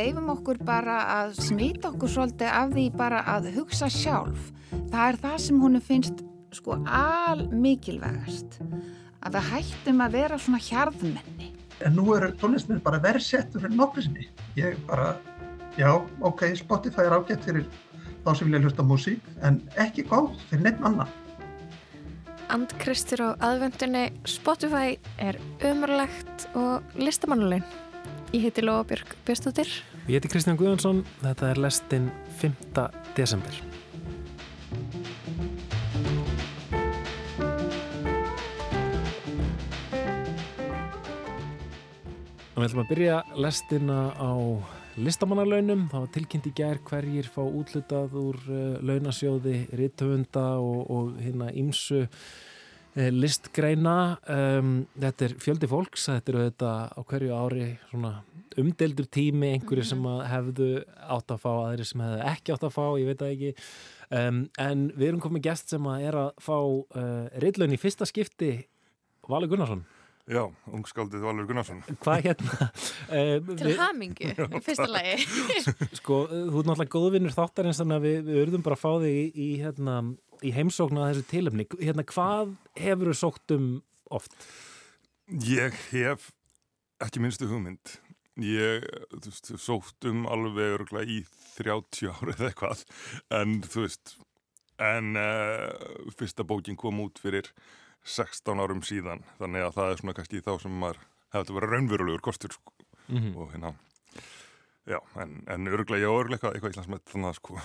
leifum okkur bara að smita okkur svolítið af því bara að hugsa sjálf. Það er það sem hún finnst sko al mikilvægast. Að við hættum að vera svona hjarðmenni. En nú eru tónlistin bara verið settur fyrir nokkur sinni. Ég bara, já, ok, Spotify er ágætt fyrir þá sem vilja hlusta músík, en ekki góð fyrir neitt annan. Andkristur á aðvendunni Spotify er umrlegt og listamannulegn. Ég heiti Lóabjörg Björnstóttir. Ég heiti Kristján Guðjónsson, þetta er lestinn 5. desember. Við ætlum að byrja lestina á listamannalaunum. Það var tilkynnt í gerð hverjir fá útlutað úr uh, launasjóði, rittöfunda og, og hérna ímsu listgreina. Um, þetta er fjöldi fólks, þetta eru þetta á hverju ári svona umdeldur tími, einhverju sem hefðu átt að fá, aðri sem hefðu ekki átt að fá, ég veit það ekki. Um, en við erum komið gæst sem að er að fá uh, rittlaun í fyrsta skipti, Valur Gunnarsson. Já, ungskaldið Valur Gunnarsson. Hvað hérna? Uh, Til hamingu, í fyrsta lagi. sko, þú er náttúrulega góðvinnur þáttarins þannig að við, við urðum bara að fá þig í, í, hérna, í heimsóknu að þessu tilöfni. Hérna, hvað hefur þú sókt um oft? Ég hef ekki minnstu hugmynd. Ég veist, sókt um alveg örgulega í 30 árið eða eitthvað en þú veist en uh, fyrsta bókin kom út fyrir 16 árum síðan þannig að það er svona kannski þá sem maður hefði að vera raunverulegur kostur sko. mm -hmm. og hérna já, en, en örglega ég örglega eitthvað, eitthvað íslandsmett þannig að sko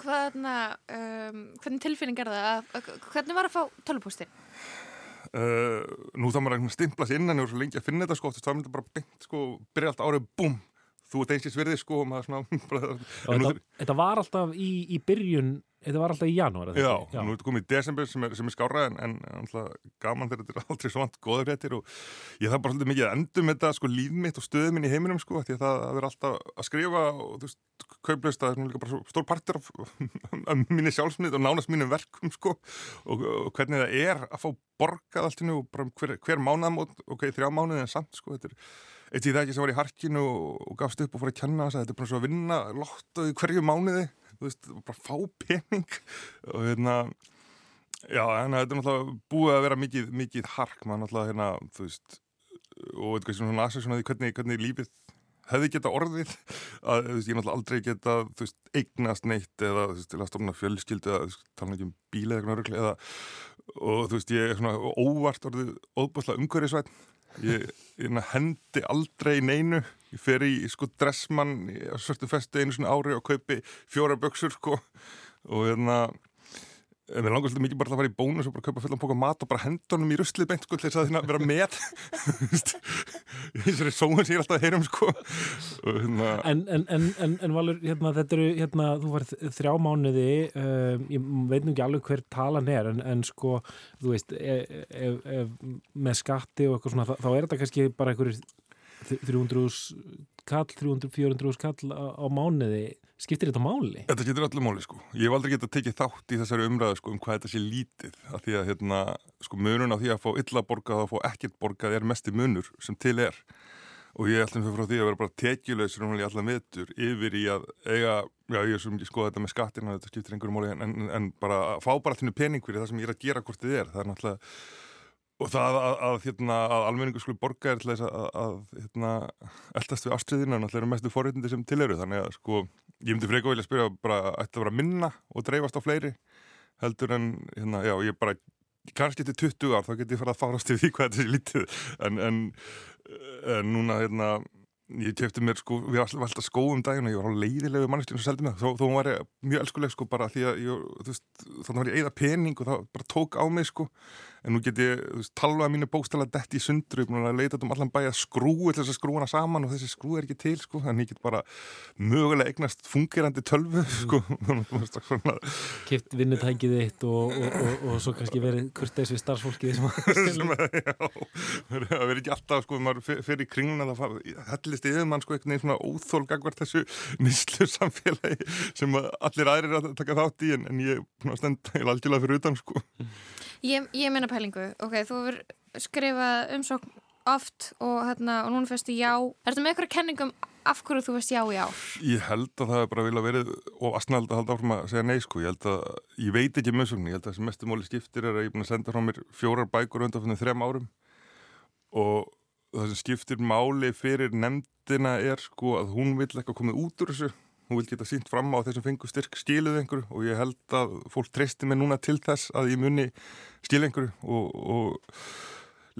Hvaðna, um, hvernig tilfinning er það? Hvernig var að fá tölupústin? Uh, nú þá maður að stimpla sér innan og svo lengi að finna þetta sko, þá myndi bara beint sko, byrja allt árið, búm þú ert einsins virði sko Já, þetta, þetta var alltaf í, í byrjun þetta var alltaf í janúar Já, Já. nú er þetta komið í desember sem er, sem er skára en, en alltaf gaman þegar þetta er aldrei svont goða fréttir og ég þarf bara svolítið mikið að endur með þetta sko líf mitt og stöðu minn í heiminum sko því að það að vera alltaf að skrifa og þú veist, kauplist að það er líka bara stór partur af, af minni sjálfsmynd og nánast mínum verkum sko og, og hvernig það er að fá borgað allt innu og bara hver, hver mánuðamót, ok, þrjá mánuði en samt sko, þetta er eitt í það ekki sem var í harkinu og, gafst upp og fór að kenna þess að þetta er bara svo að vinna lottuði hverju mánuði. Þú veist, bara fá pening. Og hérna já, hérna, þetta er náttúrulega búið að vera mikið, mikið hark, maður náttúrulega hérna, þú veist og eitthvað svona aðsæk svona því hvernig, hvernig lífið hefði geta orðið. Að, þú veist, ég náttúrulega aldrei geta, þú veist, eignast neitt eða, þú veist, til að stofna fjölskyldu eða, þú veist, tala ekki um bíla eða, og þú veist, ég er svona óvart orðið óbúslega umhverjusvætt ég, ég hendi aldrei neinu. Ég fer í sko dressmann á svörtu festu einu svona ári og kaupi fjóra böksur sko. Og hérna en mér langar svolítið mikið bara að fara í bónus og bara kaupa fullan póka mat og bara henda honum í ruslið beint sko til þess að hérna vera með. Þessari sóun sem ég er alltaf að heyrum sko. Hérna... en, en, en, en Valur, hérna þetta eru hérna, þú var þrjá mánuði um, ég veit nú ekki alveg hver talan er en sko, þú veist ef, ef, ef, með skatti og eitthvað svona þá, þá er þetta kannski bara einhverjir 300 kall, 300-400 kall á, á mánuði skiptir þetta máli? Þetta skiptir allir máli sko. Ég hef aldrei getið að tekið þátt í þessari umræðu sko um hvað þetta sé lítið af því að hérna sko munun á því að fá illa borgað og að fá ekkert borgað er mest í munur sem til er og ég ætlum fyrir frá því að vera bara tekjulegs í allar metur yfir í að eiga, já ég er svo mikið skoða þetta með skattina þetta skiptir einhverju máli en, en, en bara að fá bara þennu pening fyrir það sem ég er að gera hvort þið er, það er náttúrulega Og það að, að, hérna, að almenningu skulle borga er til þess að, að hérna, eldast við ástriðina náttúrulega eru mestu forréttindi sem til eru. Þannig að sko, ég myndi freka vilja spyrja bara ætti að vera minna og dreifast á fleiri heldur en, hérna, já, ég bara kannski til 20 ár þá get ég fara að farast yfir því hvað þetta er lítið. En, en, en núna, hérna ég kefti mér sko, við varum alltaf skó um daginn og ég var á leiðilegu mannstjónu seldi mig. Þó, þó var ég mjög elskuleg sko bara því að ég, veist, þannig var ég eigða pening og það bara tók á mig sko en nú get ég, þú veist, talvaða mínu bókstala dætt í sundru, ég er búin að leita um allan bæ að skrúi til þess að skrúana saman og þessi skrúi er ekki til sko, þannig ég get bara mögulega eignast fungerandi tölvu sko. Kipt vinnutækið þitt og, og, og, og svo kannski verið kurteis við starfsfólkið sem að það verið ekki alltaf sko, maður fyrir kringluna það hellist yfir mann sko eitthvað svona óþólgagvart þessu nýslu samfélagi sem allir aðrir að taka þátt í en, en ég stend fyrir utan sko Ég, ég meina pælingu, ok, þú hefur skrifað umsókn oft og, hérna, og núna fyrstu já. Er þetta með eitthvað kenningum af hverju þú veist já í ár? Ég held að það er bara vilja verið og aðsnald að halda áfram að segja nei sko. Ég að, ég veit ekki um össumni, ég held að það sem mestu móli skiptir er að ég er búin að senda frá mér fjórar bækur undan fyrir þrem árum og það sem skiptir máli fyrir nefndina er sko að hún vil eitthvað komið út úr þessu. Hún vil geta sínt fram á þessum fengu styrk skiluð einhverju og ég held að fólk treysti mig núna til þess að ég muni skil einhverju og, og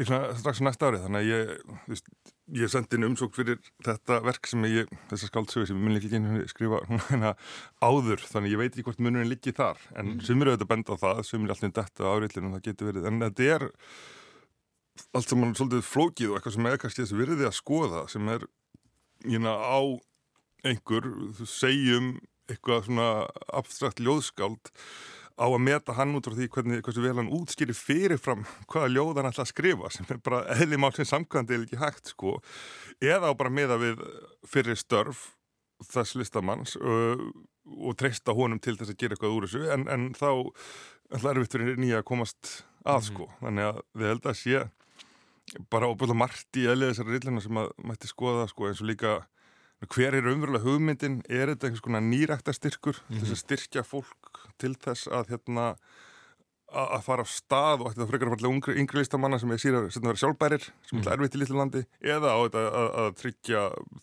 líklega strax næsta árið. Þannig að ég, veist, ég sendi inn umsók fyrir þetta verk sem ég, þessa skáldsögu sem ég mun líka ekki skrifa hérna áður, þannig ég veit ekki hvort munurinn liggi þar, en mm. sumir auðvitað benda á það, sumir alltaf detta áriðlinu, það getur verið, en þetta er allt saman svolítið flókið og eitthvað sem er kannski þessi virði að skoða, sem er, hérna, á einhver, segjum eitthvað svona abstrakt ljóðskáld á að meta hann út frá því hvernig, hversu vel hann útskýri fyrirfram hvaða ljóð hann ætla að skrifa sem er bara eðli mál sem samkvæmdi er ekki hægt sko eða á bara meða við fyrir störf þess listamanns uh, og treysta honum til þess að gera eitthvað úr þessu en, en þá ætla erfitt fyrir nýja að komast að sko mm -hmm. þannig að við held að sé bara óbúinlega margt í eðlið þessari rillina sem að mætti skoða sko eins og líka hver er umverulega hugmyndin, er þetta einhvers konar nýrækta styrkur mm -hmm. þess að styrkja fólk til þess að hérna að fara á stað og þetta frekar að fara yngri listamanna sem er síðan að vera sjálfbærir sem er mm. erfitt í litlu landi eða þetta að, að tryggja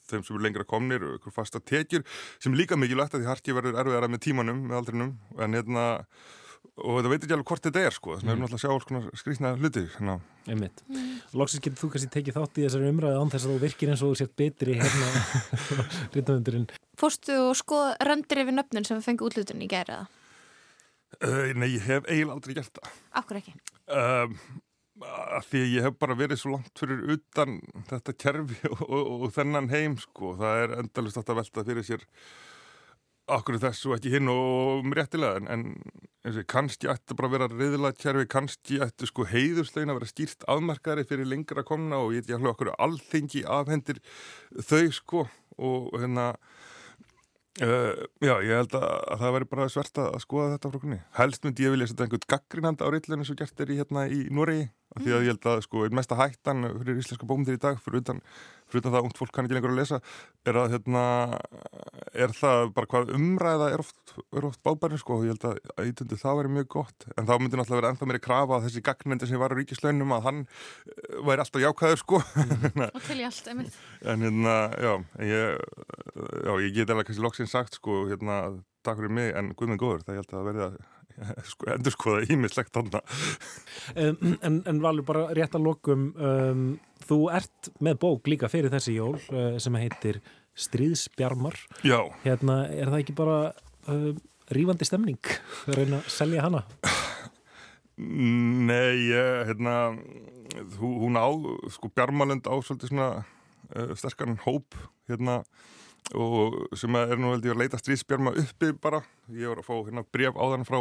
þeim sem er lengra komnir og eitthvað fasta tekjur sem er líka mikilvægt að því harki verður erfiðara með tímanum með aldrinum en hérna og þetta veit ekki alveg hvort þetta er sko þannig að við erum alltaf að sjá alls skrýsna hluti hérna. Einmitt. Mm. Lóksins getur þú kannski tekið þátt í þessari umræði án þess að þú virkir eins og þú sért betri hérna rítumundurinn. Fórstu og skoð rendir yfir nöfnun sem fengi útlutun í gæriða? Uh, nei, ég hef eiginlega aldrei gert það. Akkur ekki? Um, því ég hef bara verið svo langt fyrir utan þetta kerfi og, og, og þennan heim sko. Það er endalust að velta fyrir sér okkur þessu ekki hinn og réttilega en, en kannski ætti bara að vera reyðilega kjærfi, kannski ætti sko heiðurslegin að vera skýrt afmarkaðri fyrir lengra komna og ég ætti hljóða okkur alþengi afhendir þau sko og hérna uh, já ég held að, að það veri bara svert að skoða þetta frá kunni helst myndi ég vilja setja einhvern gaggrinand á reyðileginu sem gert er í hérna í Noregi af því að ég held að sko einn mesta hættan fyrir íslenska bómyndir í dag fyrir utan fyrir það að ungt fólk kann ekki lengur að lesa er að hérna er það bara hvað umræða er oft, oft bábærið sko ég held að ítundu það væri mjög gott en þá myndi náttúrulega vera ennþá meiri krafa að þessi gagnmendi sem var á ríkislaunum að hann eh, væri alltaf jákvæður sko mm. og til ég allt, einmitt en hérna, já, ég já, ég get alveg kannski loksinn sagt sko hérna, takk fyrir mig en guð minn góður það ég held að verði að sko, endur skoða ímislegt þarna. En, en, en Valur, bara rétt að lokum um, þú ert með bók líka fyrir þessi jól uh, sem heitir Stríðsbjarmar. Já. Hérna, er það ekki bara uh, rífandi stemning að reyna að selja hana? Nei, hérna hún á, sko Bjarmalund á svolítið svona uh, sterkan hóp hérna og sem er nú veldig að leita stríðsbjörma uppi bara. Ég var að fá hérna bref á þann frá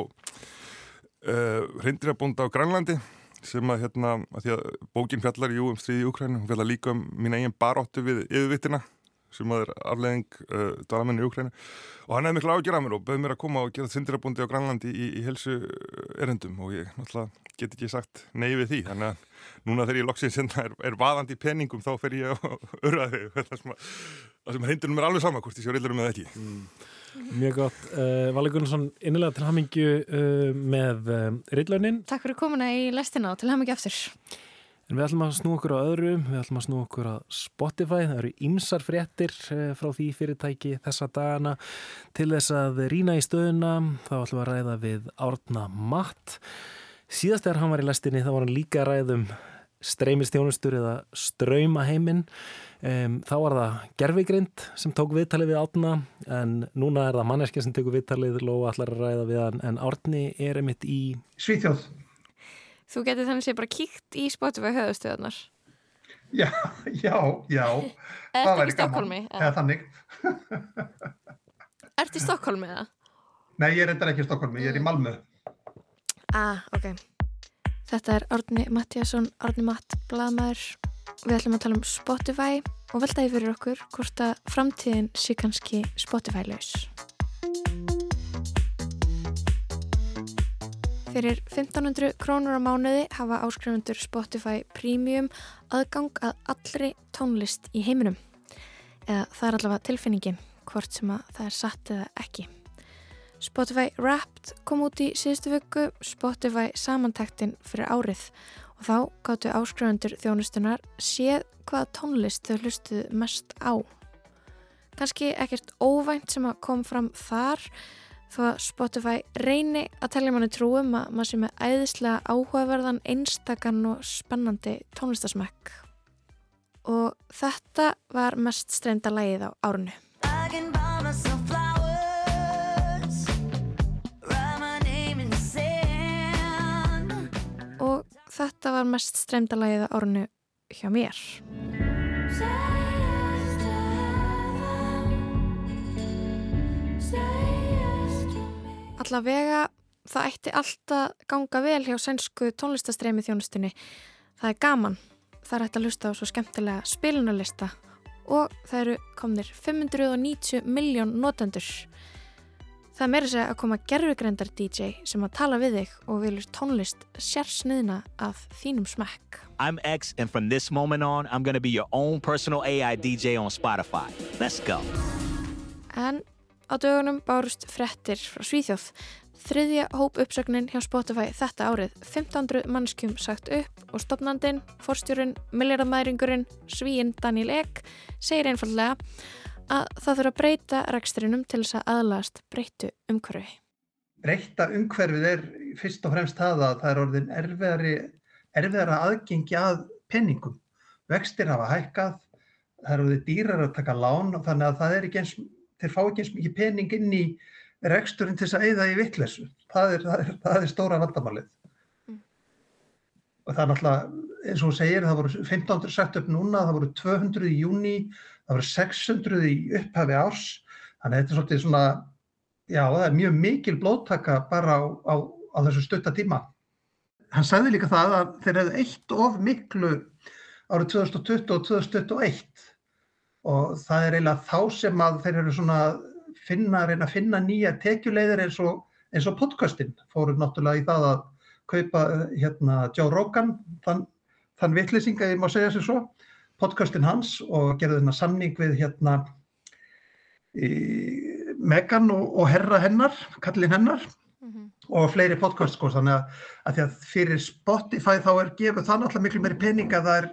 uh, hreindirabónda á Grænlandi sem að hérna að því að bókin fjallar jú um stríði í Ukrænu hún fjallar líka um mín eigin baróttu við yfirvittina sem að er afleðing uh, dvalamenni í Ukrænu og hann hefði miklu ágjörðað mér og bauð mér að koma og gera þindirabóndi á Grænlandi í, í helsu erendum og ég náttúrulega get ekki sagt nei við því. Þannig að núna þegar ég loksins er, er vaðandi í peningum þá fer ég að örða þig. Það sem hreindunum er alveg sama hvort ég sé rillurum eða ekki. Mm. Mjög gott, uh, Valur Gunnarsson innilega til hamingju uh, með uh, rillaunin Takk fyrir komuna í lestina og til hamingju aftur. En við ætlum að snú okkur á öðru, við ætlum að snú okkur á Spotify, það eru ymsar fréttir frá því fyrirtæki þessa dagana. Til þess að rína í stöðuna, þá ætlum við að ræða við Árna Matt Síðast þegar hann var í lestinni þá var hann líka ræðum streymistjónustur eða ströymaheiminn um, þá var það gerfigrind sem tók viðtalið við átna en núna er það manneskja sem tekur viðtalið. Og allar að ræða við hann en átni er einmitt í Svítjóð Þú getur þannig að bara kíkt í Spotify höfustöðunar Já, já, já. Það væri gaman. Eða? Þannig. Ertu í Stokkólmi eða? Nei, ég er eitthvað ekki í Stokkólmi, ég er í Malmö Ah, ok Þetta er Árni Mattiasson, Árni Matt, Bladmæður. Við ætlum að tala um Spotify og veltaði fyrir okkur hvort að framtíðin sé kannski Spotify-laus. Fyrir 1500 krónur á mánuði hafa áskrifundur Spotify Premium aðgang að allri tónlist í heiminum. eða það er allavega tilfinningin hvort sem að það er satt eða ekki. Spotify Wrapped kom út í síðustu vöggu Spotify samantektin fyrir árið og þá gáttu áskrifendur þjónustunar séð hvaða tónlist þau hlustuðu mest á. Kanski ekkert óvænt sem að kom fram þar þó að Spotify reyni að telja manni trúum að maður sé með æðislega áhugaverðan, einstakann og spennandi tónlistasmekk. Og þetta var mest streymda lægið á árunu. Þetta var mest streymda lægið á árunu hjá mér. Allavega það ætti alltaf ganga vel hjá sænsku tónlistastreimi þjónustunni. Það er gaman. Það er hægt að hlusta á svo skemmtilega spilunarlista og það eru komnir 590 miljón notendur. Það meira segja að koma gerfugrendar DJ sem að tala við þig og vilur tónlist sérsniðna af þínum smekk. I'm X and from this moment on I'm gonna be your own personal AI DJ on Spotify. Let's go. En á dögunum bárust frettir frá Svíþjóð. Þriðja hóp uppsögnin hjá Spotify þetta árið. 1500 mannskjum sagt upp og stopnandin, forstjórun, milljaramæringurinn, svíinn Daniel Ek segir einfallega að það þurfa að breyta reksturinnum til þess að aðlast breytu umhverfi. Breyta umhverfið er fyrst og fremst það að það er orðin erfiðari, erfiðara aðgengi að penningum. Vextir hafa hækkað, það er orðið dýrar að taka lán og þannig að það er ekki eins, þeir fá ekki eins mikið penning inn í reksturinn til þess að eyða í vittlesu. Það það það er stóra vandamálið. Mm. Og það er náttúrulega, eins og þú segir, það voru 1500 sagt upp núna, það voru 200 í júni, það voru 600 í upphafi árs. Þannig að þetta er svolítið svona, já það er mjög mikil blóttaka bara á, á, á þessu stutta tíma. Hann sagði líka það að þeir hefðu eitt of miklu árið 2020 og 2021 og það er eiginlega þá sem að þeir eru svona finna, reyna að finna nýja tekjuleiðir eins og, eins og podcastin fóru náttúrulega í það að kaupa hérna Joe Rogan, þann, þann vittlisinga ég má segja sér svo, podcastin hans og gerði þennan samning við hérna Megan og, og herra hennar, kallin hennar Mm -hmm. og fleiri podcast sko, þannig að, að því að fyrir Spotify þá er gefið það náttúrulega miklu meiri pening að það er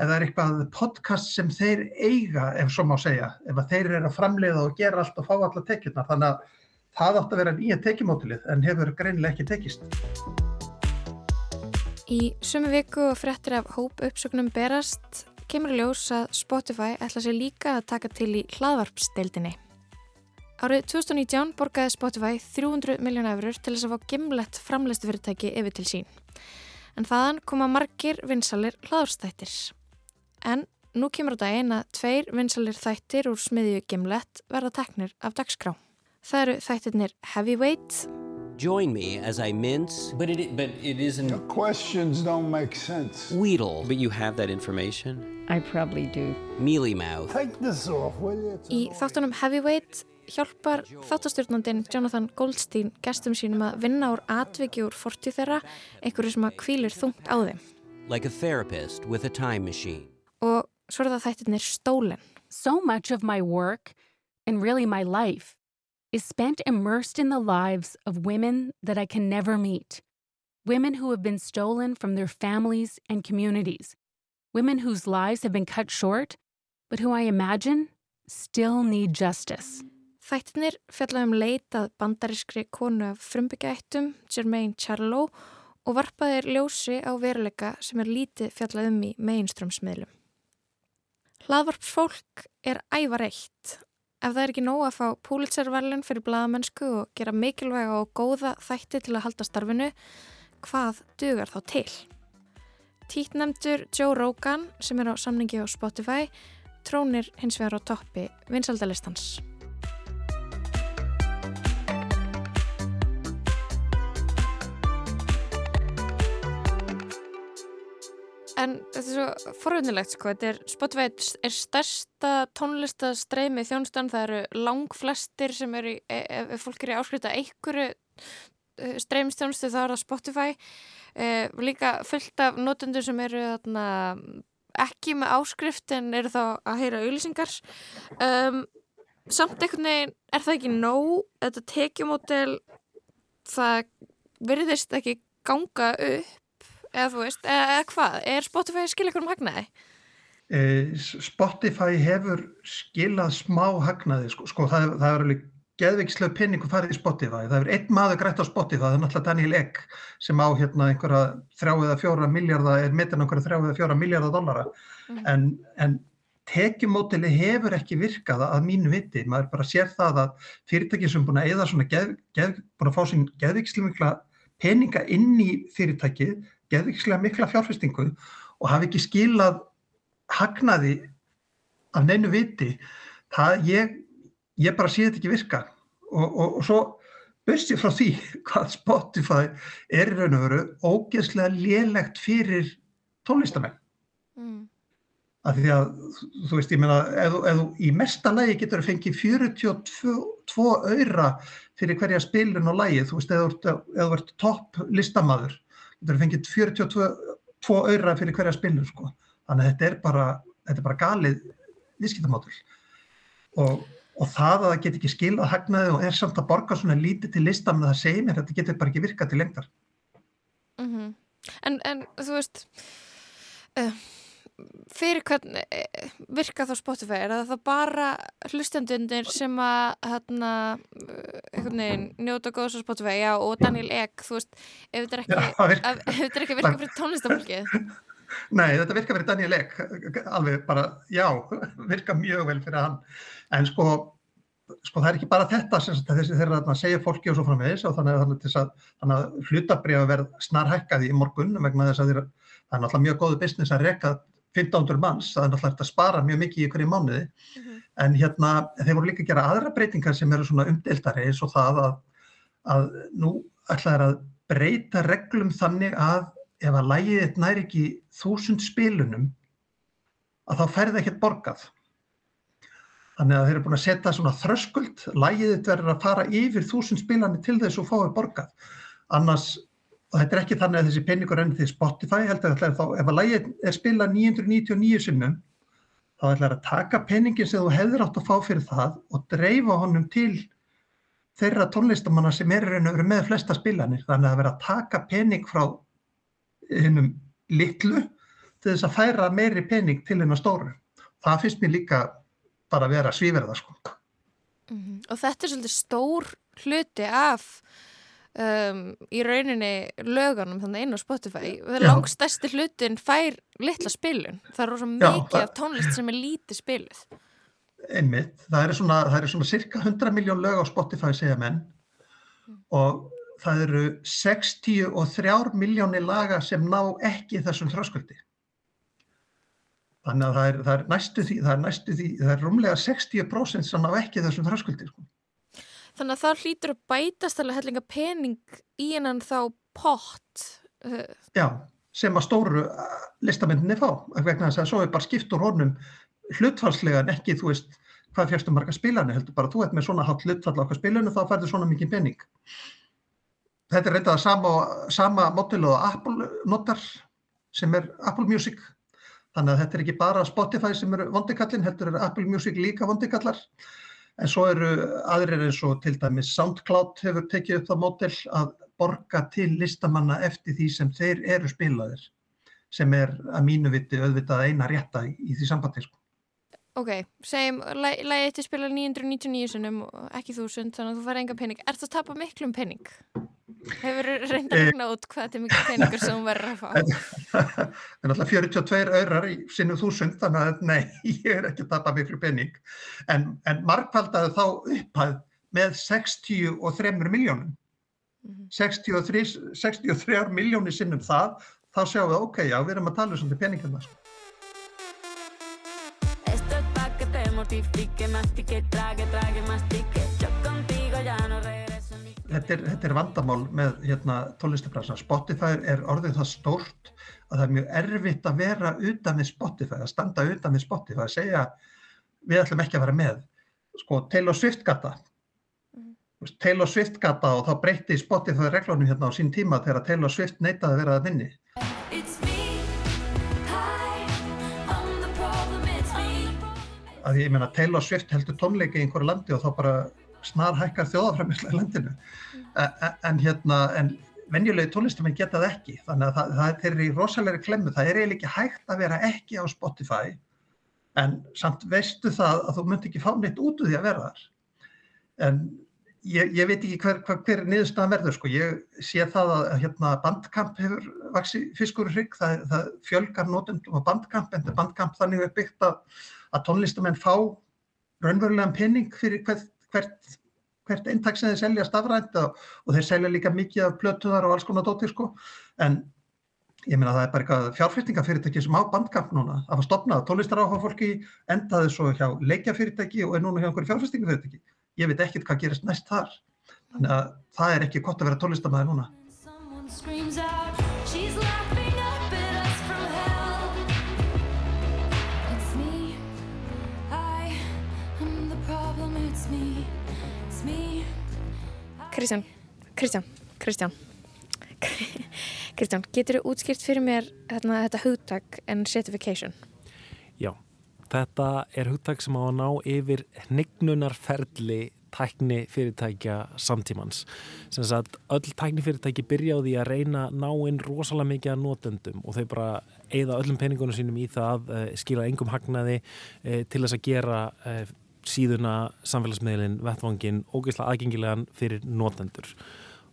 ef það er eitthvað podcast sem þeir eiga, ef svo má segja, ef þeir eru að framleiða og gera allt og fá alla tekjurnar, þannig að það átt að vera nýja tekjumótilið en hefur greinilega ekki tekist. Í sumu viku og frettir af hóp uppsögnum berast kemur ljós að Spotify ætla sér líka að taka til í hlaðvarpsdeildinni. Árið 2019 borgaði Spotify 300 miljón eurur til þess að fá gimlett framleistu fyrirtæki yfir til sín. En þaðan koma margir vinsalir hlaðvarpstættir. En nú kemur á daginn að tveir vinsalir þættir úr smiðju gimlett verða teknir af dagskrá. Það eru þættirnir Heavyweight, Join me as I mince, But it, but it isn't. Your questions don't make sense. wheedle, But you have that information. I probably do. mealy mouth, Take this off, will you? It's Í þáttunum Heavyweight hjálpar þáttastjórnandinn Jonathan Goldstein gestum sínum að vinna úr atviki úr fortíð þeirra, einhverju sem að kvílir þungt á þeim. like a therapist with a time machine. Og svo er það þættirnir Stólin. So much of my work, and really my life, is spent immersed in the lives of women that I can never meet. Women who have been stolen from their families and communities. Women whose lives have been cut short, but who I imagine still need justice. Þættirnir fjalla um leitað bandarískri konu af frumbyggjaættum, Jermaine Charlo, og varpaðir ljósi á veruleika sem er lítið fjallað um í mainströmsmiðlum. Hlaðvarpsfólk er ævar eitt. Ef það er ekki nóg að fá púlitserverlun fyrir bladamennsku og gera mikilvæga og góða þætti til að halda starfinu, hvað dugar þá til? Títnemdur Joe Rogan, sem er á samningi á Spotify, trónir hins vegar á toppi vinsaldalistans. En þetta er svo forvöndilegt sko, þetta er Spotify er stærsta tónlistastreimi þjónustan, það eru langflestir sem eru, í- ef, ef- fólk er í áskrita einhverju streimstjónustu þá er það Spotify, eh, líka fullt af notendur sem eru þarna ekki með áskrift en eru þá að heyra auðlýsingar um, samt einhvern veginn er það ekki nóg. Þetta tekjumótel það virðist ekki ganga upp eða þú veist, eða, hvað er Spotify að skilja ykkur um hagnaði? Eh, Spotify hefur skilað smá hagnaði sko, sko það, það er alveg geðvikslega pinningu farið í Spotify. Það er einn maður grætt á Spotify, það er náttúrulega Daniel Egg sem á hérna einhverja þrjá eða fjóra miljardar, er metin einhverja þrjá eða fjóra miljardar dollara. Mm. En, en tekjumótili hefur ekki virkað að mínu viti. Maður bara sér það að fyrirtæki sem búin að eða svona geð, geð, búin að fá sín geðvikslega peninga inn í fyrirtækið, geðvikslega mikla fjárfestingu og hafi ekki skilað hagnaði af neinu viti. Það ég ég bara sé þetta ekki virka og, og, og svo börst ég frá því hvað Spotify er í raun og veru ógeðslega lélegt fyrir tónlistamenn mm. af því að þú veist ég meina eða í mesta lægi getur það fengið 42 öyra fyrir hverja spilun og lægi þú veist eða þú ert topp listamaður getur það fengið 42 öyra fyrir hverja spilun sko. þannig að þetta er bara, þetta er bara galið viðskiptamátul og og það að það get ekki skilað hagnaði og er samt að borga svona lítið til listan með það að þetta getur bara ekki virkað til lengtar. Mm -hmm. en, en þú veist, uh, fyrir hvern uh, virka þá Spotify? Er það bara hlustendunir sem að hérna, uh, njóta góðs á Spotify já, og Daniel Egg, þú veist, ef þetta er ekki, já, ef, þetta er ekki virka fyrir tónlistafólkið? Nei, þetta virka fyrir Daniel Egg, alveg bara, já, virka mjög vel fyrir hann en sko, sko það er ekki bara þetta sem þessi þeirra að segja fólki og svo framvegis og þannig að, þannig að, þannig að verð snarhækkaði í morgun vegna þess að þeirra, það er náttúrulega mjög góðu business að reyka 1500 manns, það er náttúrulega að spara mjög mikið í hverju mánuði mm -hmm. en hérna þeir voru líka að gera aðra breytingar sem eru svona umdeltari eins og það að, að nú ætla þeir að breyta reglum þannig að ef að lægið eitt næri ekki þúsund spilunum að þá færði ekkert borgað Þannig að þeir eru búin að setja svona þröskuld, lægið þetta verður að fara yfir þúsund spilani til þess að fáið borgað. Annars, og þetta er ekki þannig að þessi peningur enn því Spotify heldur að þá, ef að lægið er spilað 999 sinnum, þá ætlar að taka peningin sem þú hefur átt að fá fyrir það og dreifa honum til þeirra tónlistamanna sem er reyna verið með flesta spilanir. Þannig að verður að taka pening frá hennum litlu til þess að færa meiri pening til hennar stóru. Það finnst mér líka bara vera svíverða sko. Mm -hmm. Og þetta er svolítið stór hluti af um, í rauninni lögunum þannig inn á Spotify. Það langt stærsti hlutin fær litla spilun. Það er rosa mikið af tónlist sem er lítið spiluð. Einmitt. Það er svona, það er svona cirka 100 miljón lög á Spotify segja menn mm. og það eru 63 miljónir laga sem ná ekki þessum þröskuldi. Þannig að það er, það er næstu því, það er næstu því, það er rúmlega 60% sem ná ekki þessum þröskuldir. Sko. Þannig að það hlýtur að bætast alveg hellinga pening í hennan þá pott. Uh. Já, sem að stóru uh, listamindinni fá. Vegna þess að svo er bara skipt úr honum hlutfallslega en ekki, þú veist, hvað fjörstum marga spilani heldur bara, þú ert með svona hátt hlutfall á hvað spilanu þá færður svona mikið pening. Þetta er reyndað sama, sama mótilu og Apple notar sem er Apple Music Þannig að þetta er ekki bara Spotify sem eru vondikallin, heldur eru Apple Music líka vondikallar. En svo eru aðrir eins og til dæmis SoundCloud hefur tekið upp það mótel að borga til listamanna eftir því sem þeir eru spilaðir, sem er að mínu viti auðvitað eina rétta í því sambandi. Sko. Ok, segjum, lægið þetta spila 999 sinum og ekki þúsund, þannig að þú fara enga pening. Er það að tapa miklum pening? Hefur þú reyndið að regna út hvað þetta er mikið peningur sem þú verður að fá? Það er náttúrulega 42 auðrar í sinu þúsund þannig að nei, ég er ekki að tapa miklu pening en, en markvaldaði þá upphæð með 63 miljónum mm -hmm. 63, 63 miljónir sinnum það þá sjáum við ok, já, við erum að tala um svona peningina sko. Mortifique, mastique, trage, trage, mastique Yo contigo ya no regreso þetta er, þetta er vandamál með hérna, tónlistafræðsna. Spotify er orðið það stórt að það er mjög erfitt að vera utan við Spotify, að standa utan við Spotify, að segja við ætlum ekki að vera með. Sko, Taylor Swift gata. Mm. Taylor Swift gata og þá breytti Spotify reglunum hérna á sín tíma þegar Taylor Swift neytaði að vera að minni. Að ég meina Taylor Swift heldur tónleika í einhverju landi og þá bara snar hækkar þjóðafræmislega í landinu. En, en hérna, en venjulegi tónlistamenn geta það ekki. Þannig að það, það er í rosalegri klemmu. Það er eiginlega ekki hægt að vera ekki á Spotify. En samt veistu það að þú myndi ekki fá neitt út úr því að vera þar. En ég, ég veit ekki hver, hver, hver niðurstaðan verður sko, ég sé það að hérna, bandkamp hefur vaksi fiskur hrygg, það, það fjölgar nótundum á bandkamp en bandkamp þannig er byggt að, að tónlistamenn fá raunverulegan penning fyrir hvert, hvert, hvert eintak sem þeir selja stafrænt og, þeir selja líka mikið af plötuðar og alls konar dóttir sko. En ég meina það er bara eitthvað fjárfyrtingafyrirtæki sem á bandkamp núna að fá stopnað tónlistaráhuga fólki endaði svo hjá leikjafyrirtæki og er núna hjá einhverju fjárfyrtingafyrirtæki ég veit ekkert hvað gerist næst þar. Þannig að það er ekki gott að vera tónlistamæði núna Kristján, Kristján, Kristján Kristján, getur þú útskýrt fyrir mér hérna, þetta hugtak en certification? Já, þetta er hugtak sem á að ná yfir hnignunarferli tækni fyrirtækja samtímans. Sem sagt, öll tækni fyrirtæki byrja á því að reyna ná inn rosalega mikið að notendum og þau bara eigða öllum peningunum sínum í það, uh, skila engum hagnaði uh, til þess að gera uh, síðuna samfélagsmiðlinn, vettvangin, ógeðslega aðgengilegan fyrir notendur.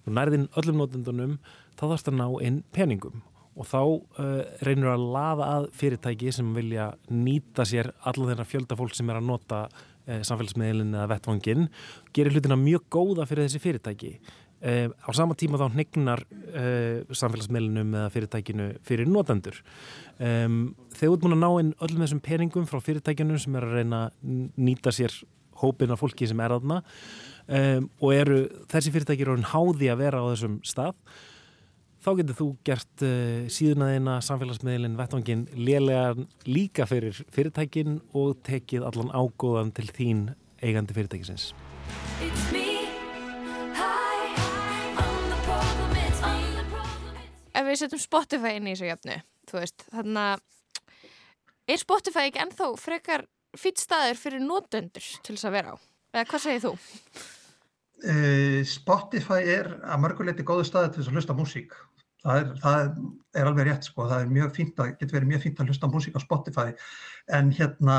Og nærðin öllum notendunum þá þarfst að ná inn peningum og þá uh, reynur að laða að fyrirtæki sem vilja nýta sér alla þeirra fjölda fólk sem er að nota uh, samfélagsmiðlinn eða vettvangin gerir hlutina mjög góða fyrir þessi fyrirtæki uh, á sama tíma þá hnegnar samfélagsmiðlinnum eða fyrirtækinu fyrir notendur. Um, þegar út múin að ná inn öllum þessum peningum frá fyrirtækinu sem er að reyna nýta sér hópin af fólki sem er aðna um, og eru þessi fyrirtæki eru háði að vera á þessum stað. Þá getur þú gert uh, síðunaðina samfélagsmiðlinn vettvangin lélega líka fyrir fyrirtækin og tekið allan ágóðan til þín eigandi fyrirtækisins. Ef við setjum Spotify inn í þessu jöfnu, þannig að er Spotify ekki ennþá frekar fýtt staður fyrir nótöndur til þess að vera á? Eða hvað segir þú? Uh, Spotify er að mörguleiti góðu staði til þess að hlusta músík það er, það er alveg rétt sko, það getur verið mjög fínt að hlusta músík á Spotify en hérna,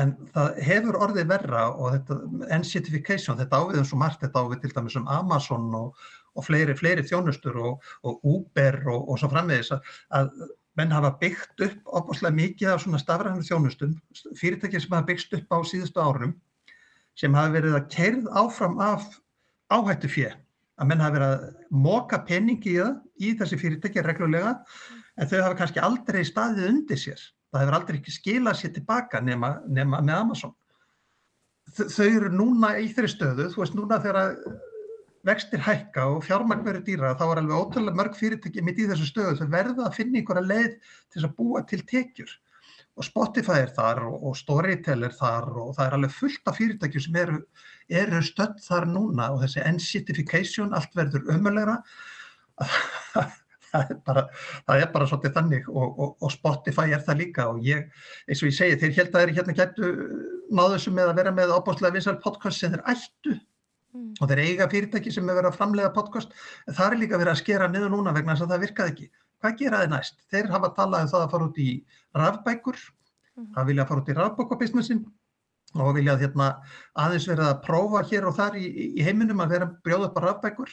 en það hefur orðið verra og þetta N-certification, þetta áviðum svo margt, þetta ávið til dæmis um Amazon og, og fleiri, fleiri þjónustur og, og Uber og, og svo framvegis að, menn hafa byggt upp opaslega mikið af svona stafræðinu þjónustum, fyrirtækið sem hafa byggst upp á síðustu árum sem hafa verið að kerð áfram af áhættu fjö að menn hafa verið að móka peningi í það í þessi fyrirtæki reglulega en þau hafa kannski aldrei staðið undir sér. Það hefur aldrei ekki skilað sér tilbaka nema, nema með Amazon. Þau eru núna í þeirri stöðu, þú veist núna þegar vextir hækka og fjármagn verður dýra þá er alveg ótrúlega mörg fyrirtæki mitt í þessu stöðu þau verða að finna einhverja leið til að búa til tekjur. Og Spotify er þar og, Storytel er þar og það er alveg fullt af fyrirtækjum sem eru, eru stödd þar núna og þessi N-certification, allt verður ömulegra það er bara, bara svolítið þannig og, og, og Spotify er það líka og ég, eins og ég segi, þeir held að þeir hérna getu náðu þessu með að vera með ábúrslega vinsal podcast sem þeir ættu mm. og þeir eiga fyrirtæki sem er verið að framlega podcast, það er líka verið að skera niður núna vegna þess að það virkaði ekki. Hvað gera þeir næst? Þeir hafa talað um það að fara út í rafbækur, mm. það vilja að fara út í rafbókabisnessin og vilja að hérna, aðeins verið að prófa hér og þar í, í heiminum að vera brjóð upp á rafbækur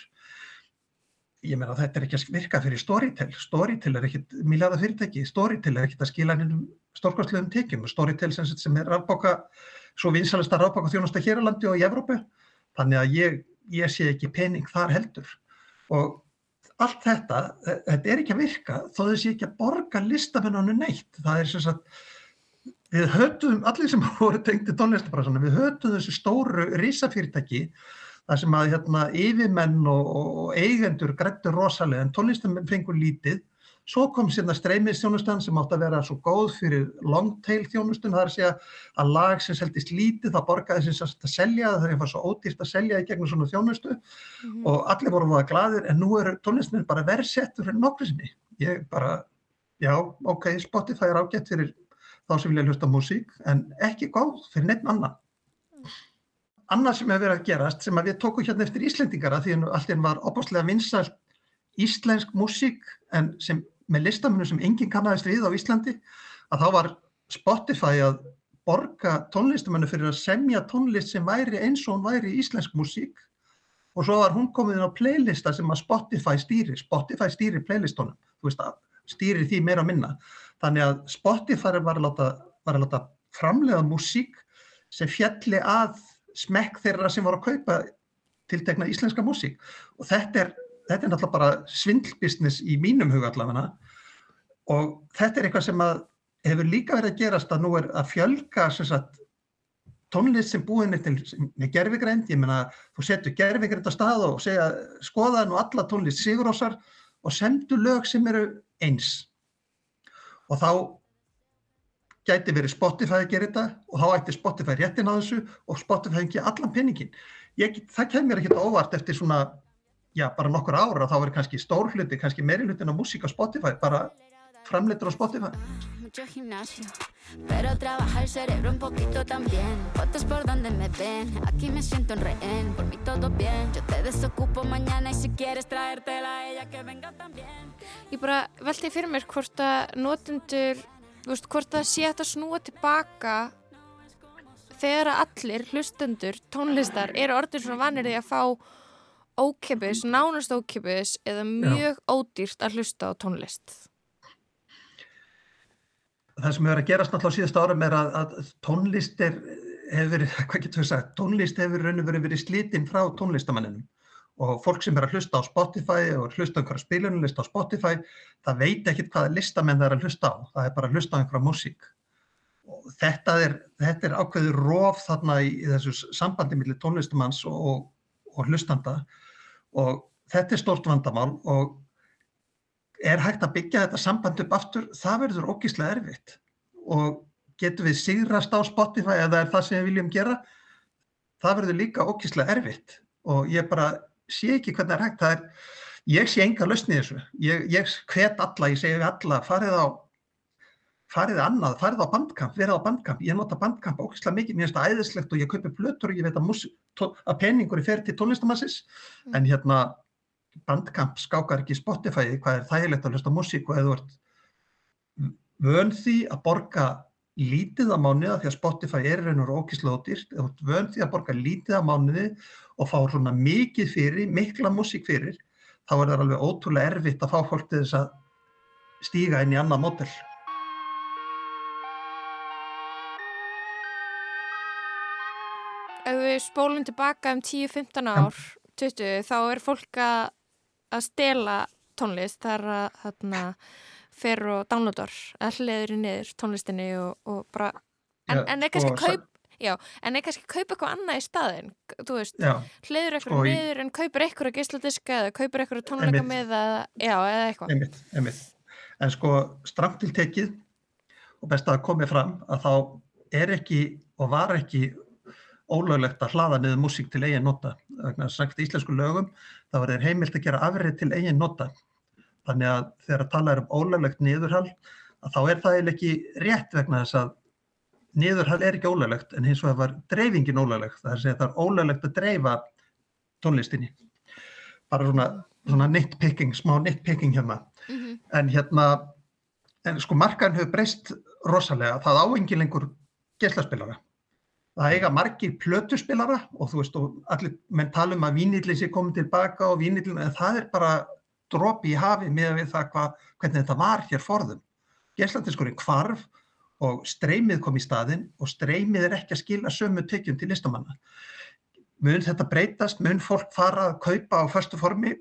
ég meina þetta er ekki að virka fyrir Storytel, Storytel er ekkit miljáða fyrirtæki, Storytel er ekkit að skila hennum stórkvæmslegum tekjum, Storytel sem, sem er rafbóka, svo vinsalista rafbóka þjónusta hér á landi og í Evrópu, þannig að ég, ég sé ekki pening þar heldur og allt þetta, þetta er ekki að virka þó þess ég ekki að borga listamennanu neitt, það er sem sagt, við höfum, allir sem voru tengt í tónlistabræðsana, við höfum þessu stóru risafyrirtæki þar sem að hérna, yfirmenn og, og eigendur grættur rosalega en tónlistamenn fengur lítið. Svo kom sérna streymiðstjónustan sem átt að vera svo góð fyrir long tail þjónustun, það er að segja að lag sem seldist lítið, það borgaði sem sérst að selja, það eitthvað svo ódýrt að selja í gegnum svona þjónustu mm -hmm. og allir voru að gladir en nú eru tónlistamenn bara verið settur fyrir nokkru sinni. Ég bara, já, ok, Spotify er ágætt fyrir þá sem vilja hlusta músík en ekki góð fyrir neitt annan. Annað sem hefur verið að gerast sem að við tókum hérna eftir Íslendingara því að allt einn var opáslega vinsalt íslensk músík en sem með listamennu sem enginn kannast við á Íslandi að þá var Spotify að borga tónlistamennu fyrir að semja tónlist sem væri eins og hún væri íslensk músík og svo var hún komið inn á playlista sem að Spotify stýri. Spotify stýri að stýri því meira minna. Þannig að Spotify var að láta, var að láta framlega músík sem fjalli að smekk þeirra sem voru að kaupa tiltekna íslenska músík og þetta er, þetta er náttúrulega bara svindlbusiness í mínum huga allavega. Og þetta er eitthvað sem að hefur líka verið að gerast að nú er að fjölga sagt, tónlist sem búin er til með gerfigrænt, ég meina þú setur gerfigrænt á stað og segja skoða nú alla tónlist sigurósar og sendu lög sem eru eins. Og þá gæti verið Spotify að gera þetta og þá ætti Spotify réttin á þessu og Spotify ekki allan penningin. Ég, það kemur ekki óvart eftir svona, já, bara nokkur ára, þá verður kannski stór hluti, kannski meiri hlutin á músík á Spotify, bara framleitur á Spotify. mucho gimnasio, pero trabaja el cerebro un poquito también. Fotos por donde me ven, aquí me siento en rehén, por mí todo bien. Yo te desocupo mañana y si quieres traértela a ella que venga también. Ég bara veldi fyrir mér hvort að notendur, þú veist, hvort það sé að snúa tilbaka þegar að allir hlustendur, tónlistar, eru orðin svona vanir því að fá ókipis, nánast ókipis eða mjög ódýrt að hlusta á tónlist. það sem hefur að gerast náttúrulega á síðast árum er að, að tónlist er, hefur verið, hvað getur við sagt, tónlist hefur raun og verið verið slítinn frá tónlistamanninum og fólk sem er að hlusta á Spotify og hlusta á einhverja spilunulist á Spotify, það veit ekkit hvaða listamenn það er að hlusta á, það er bara að hlusta á einhverja músík. Og þetta er, þetta er ákveður róf þarna í, í þessu sambandi millir tónlistamanns og, og, og hlustanda og þetta er stort vandamál og er hægt að byggja þetta samband upp aftur, það verður ógíslega erfitt. Og getur við sigrast á Spotify eða er það sem við viljum gera, það verður líka ógíslega erfitt. Og ég bara sé ekki hvernig það er hægt, það er, ég sé enga lausni þessu, ég, ég hvet alla, ég segi við alla, farið á, farið annað, farið á bandkamp, verið á bandkamp, ég nota bandkamp ógíslega mikið, mér finnst það æðislegt og ég kaupi plötur og ég veit að, músi, að peningur er ferið til tónlistamassis, mm. en hérna bandkamp skákar ekki Spotify hvað er þægilegt að hlusta músík og eða þú ert vön því að borga lítið á mánuða því að Spotify er raun og rókislega ódýrt eða þú ert vön því að borga lítið á mánuði og fá svona mikið fyrir, mikla músík fyrir þá er það alveg ótrúlega erfitt að fá fólk til þess að stíga inn í annað mótel við spólum tilbaka um 10-15 ár 20, þá er fólk að að stela tónlist þar að þarna fer og downloadar að í niður tónlistinni og, og bara en, en er kannski kaup Já, en er kannski kaupa eitthvað annað í staðin þú veist, hliður eitthvað niður en kaupir eitthvað að gísladiska eða kaupir eitthvað tónleika með eða, já, eða eitthvað. Einmitt, einmitt. En sko stramt til tekið og best að komið fram að þá er ekki og var ekki ólöglegt að hlaða niður músík til eigin nota. Þannig að sagt íslensku lögum þá er þeir heimilt að gera afrið til eigin nota. Þannig að þegar að tala um ólöglegt niðurhald að þá er það eiginlega ekki rétt vegna þess að niðurhald er ekki ólöglegt en hins vegar var dreifingin ólöglegt. Það er að segja að það er ólöglegt að dreifa tónlistinni. Bara svona, svona nitpicking, smá nitpicking hérna. Mm -hmm. En hérna, en sko markaðin hefur breyst rosalega. Það áengi lengur geislaspilara það eiga margir plötuspilara og þú veist og allir menn tala um að vínilli sé komið tilbaka og vínillin, en það er bara dropi í hafi með við það hva, hvernig þetta var hér forðum. Geislatiskurinn kvarf og streymið kom í staðin og streymið er ekki að skila sömu tekjum til listamanna. Mun þetta breytast, mun fólk fara að kaupa á förstu formi?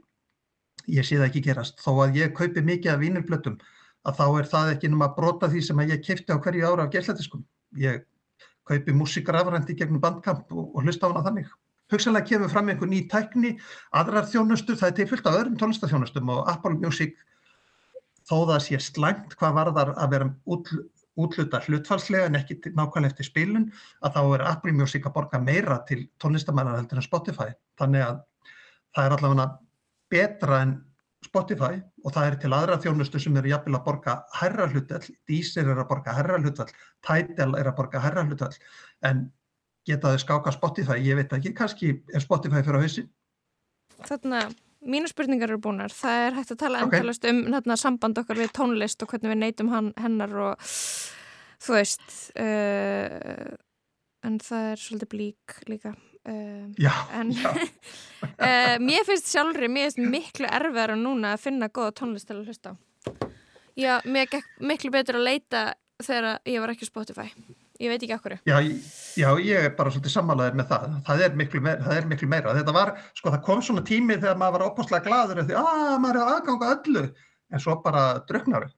Ég sé það ekki gerast. Þó að ég kaupi mikið af vínilplötum að þá er það ekki náma að brota því sem ég kipti á hverju ára af geislatiskum. Ég kaupi músikrafrændi gegnum bandkamp og, og hlusta á hana þannig. Hugsanlega kemur fram einhver ný tækni, aðrar þjónustur, það er tilfyllt af öðrum tónlistaþjónustum og Apple Music þó það sé slæmt hvað varðar að vera útl, útluta hlutfalslega en ekki nákvæmlega eftir spilun að þá er Apple Music að borga meira til tónlistamænar heldur en Spotify. Þannig að það er allavega betra en Spotify og það er til aðra þjónustu sem eru jafnvel að borga herra hlutall, Deezer er að borga herra hlutall, Tidal er að borga herra hlutall, en geta þau skáka Spotify, ég veit ekki, kannski er Spotify fyrir á hausin. Þarna, mínu spurningar eru búinar. Það er hægt að tala okay. endalast um þarna, samband okkar við tónlist og hvernig við neytum hann, hennar og þú veist, uh, en það er svolítið blík líka. Uh, já, já. uh, mér finnst sjálfur, mér finnst miklu erfiðar núna að finna goða tónlist til að hlusta á. Já, mér gekk miklu betur að leita þegar ég var ekki Spotify. Ég veit ekki okkur. Já, já, ég er bara svolítið sammálaðið með það. Það er, meira, það er miklu meira. Þetta var, sko, það kom svona tími þegar maður var óbúslega gladur því að maður er aðganga öllu, en svo bara druknaru.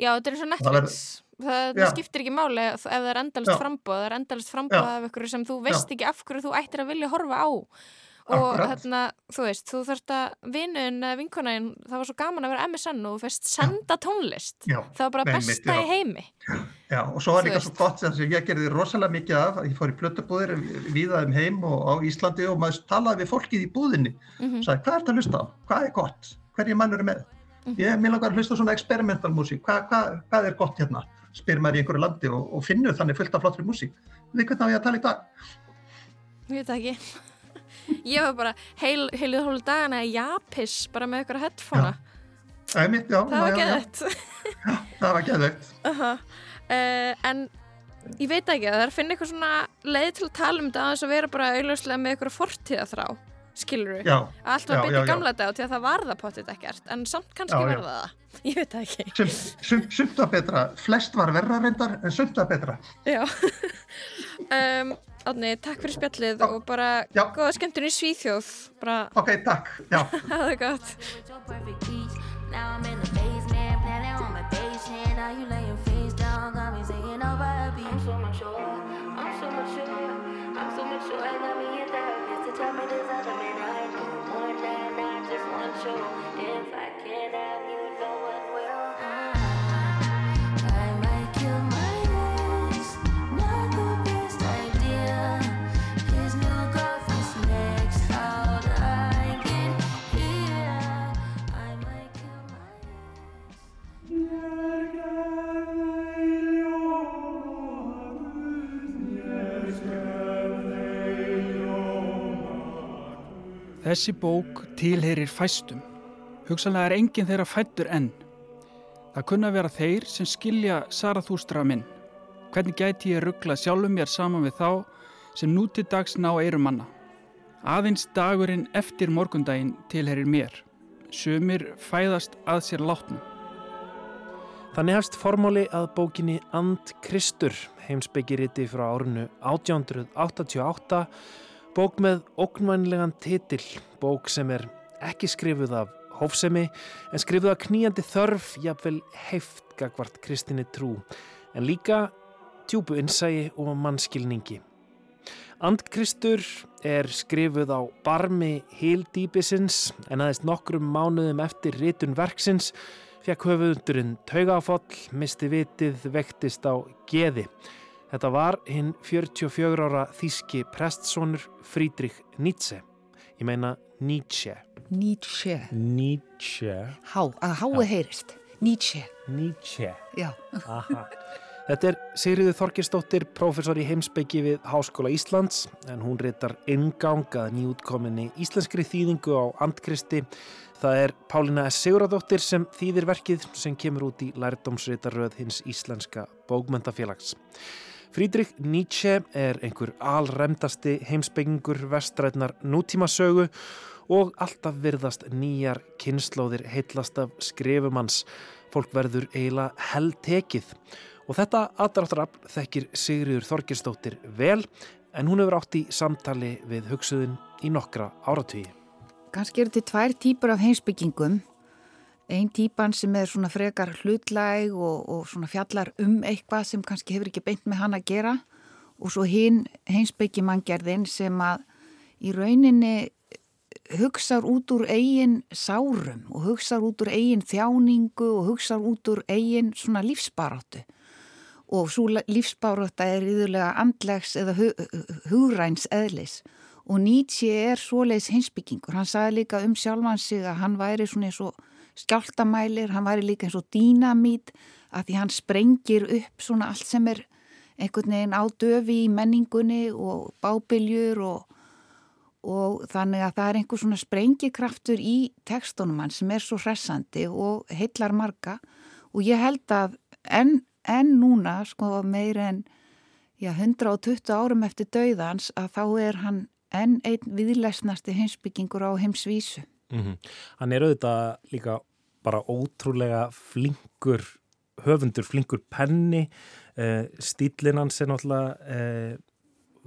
Já, þetta er svona Netflix. Það, það skiptir ekki máli ef það er endalist frambóð. Það er endalist frambóð af ykkur sem þú veist já. ekki af hverju þú ættir að vilja horfa á og hérna, þú veist, þú þurft að vinnun vinkunægin, það var svo gaman að vera MSN og þú fyrst senda tónlist já, það var bara nei, besta mitt, í heimi Já, og svo var líka svo gott sem ég gerði rosalega mikið af, ég fór í plötubúðir viðaðum heim og á Íslandi og maður talaði við fólkið í búðinni mm -hmm. sagði, hvað er þetta að hlusta á? Hvað er gott? Hverju mann eru með? Mm -hmm. Ég vil langar að hlusta svona experimental músík hvað, hvað, hvað er gott hérna? Spyr maður í einhverju landi og, og finnur þannig fullt af flottri músík. Við hvernig á ég að tala í dag? Ég veit ekki. Ég var bara heil, heilið hólu dagana í Japis bara með eitthvað headphonea. Já, það var geðveitt það var geðveitt uh -huh. uh, en ég veit ekki að það er að finna eitthvað svona leið til að tala um þetta að þess að vera bara auðvarslega með eitthvað fortíða þrá skilur við, að allt var betið gamla dag og til að það var það potið ekkert en samt kannski já, verða það, ég veit það ekki. Sum, sum, Sumt var betra, flest var verra reyndar en sumt var betra. Já. Um, Átni, takk fyrir spjallið Já. og bara Já. góða skemmtun í Svíþjóð bara... Ok, takk. Já. Það er gott. If Þessi bók tilheyrir fæstum. Hugsanlega er enginn þeirra fættur enn. Það kunna vera þeir sem skilja Sarathústra minn. Hvernig gæti ég ruggla sjálfum mér saman við þá sem nú til dags ná eirum manna. Aðeins dagurinn eftir morgundaginn tilheyrir mér. Sumir fæðast að sér látnum. Þannig hefst formóli að bókinni And Kristur, heimsbyggiriti frá árunu 1888 Bók með ógnvænlegan titil, bók sem er ekki skrifuð af hófsemi en skrifuð af kníjandi þörf, jafnvel heift gagvart kristinni trú, en líka tjúbu innsægi og mannskilningi. Andkristur er skrifuð á barmi hildýpisins en aðeins nokkrum mánuðum eftir ritun verksins fekk höfundurinn taugafoll, misti vitið, vektist á geði. Þetta var hinn 44 ára þíski prestsónur Friedrich Nietzsche. Ég meina Nietzsche. Nietzsche. Nietzsche. Há, að háið heyrist. Nietzsche. Nietzsche. Já. Aha. Þetta er Sigriður Þorkirsdóttir, professor í heimsbyggi við Háskóla Íslands, en hún reytar ingangað nýjútkominni íslenskri þýðingu á andkristi. Það er Pálina S. Siguradóttir sem þýðir verkið sem kemur út í lærdómsreitaröð hins íslenska bókmöntafélags. Friedrich Nietzsche er einhver alremdasti heimsbyggingur vestrætnar nútímasögu og alltaf virðast nýjar kynnslóðir heitlast af skrifumanns. Fólk verður eiginlega heldtekið og þetta aðráttarafl þekkir Sigriður Þorgirstóttir vel en hún hefur átt í samtali við hugsuðin í nokkra áratvíi. Ganski eru þetta tvær típur af heimsbyggingum einn típan sem er svona frekar hlutlæg og, og svona fjallar um eitthvað sem kannski hefur ekki beint með hann að gera. Og svo hinn heimsbyggi manngerðin sem að í rauninni hugsaður út úr eigin sárum og hugsaður út úr eigin þjáningu og hugsaður út úr eigin svona lífsbaráttu. Og svo lífsbarátta er yðurlega andlegs eða hugræns eðlis. Og Nietzsche er svoleiðis hinsbyggingur, hann sagði líka um sjálfan sig að hann væri svona eins og skjáltamælir, hann væri líka eins og dínamít að því hann sprengir upp svona allt sem er einhvern veginn á döfi í menningunni og bábiljur og, og þannig að það er einhver svona sprengikraftur í tekstunum hann sem er svo hressandi og heillar marga og ég held að enn en núna sko meir en já, 120 árum eftir dauðans að þá er hann enn einn viðlesnasti heimsbyggingur á heimsvísu. Mm -hmm. Hann er auðvitað líka bara ótrúlega flinkur höfundur, flinkur penni. Uh, stílinn hans er náttúrulega uh,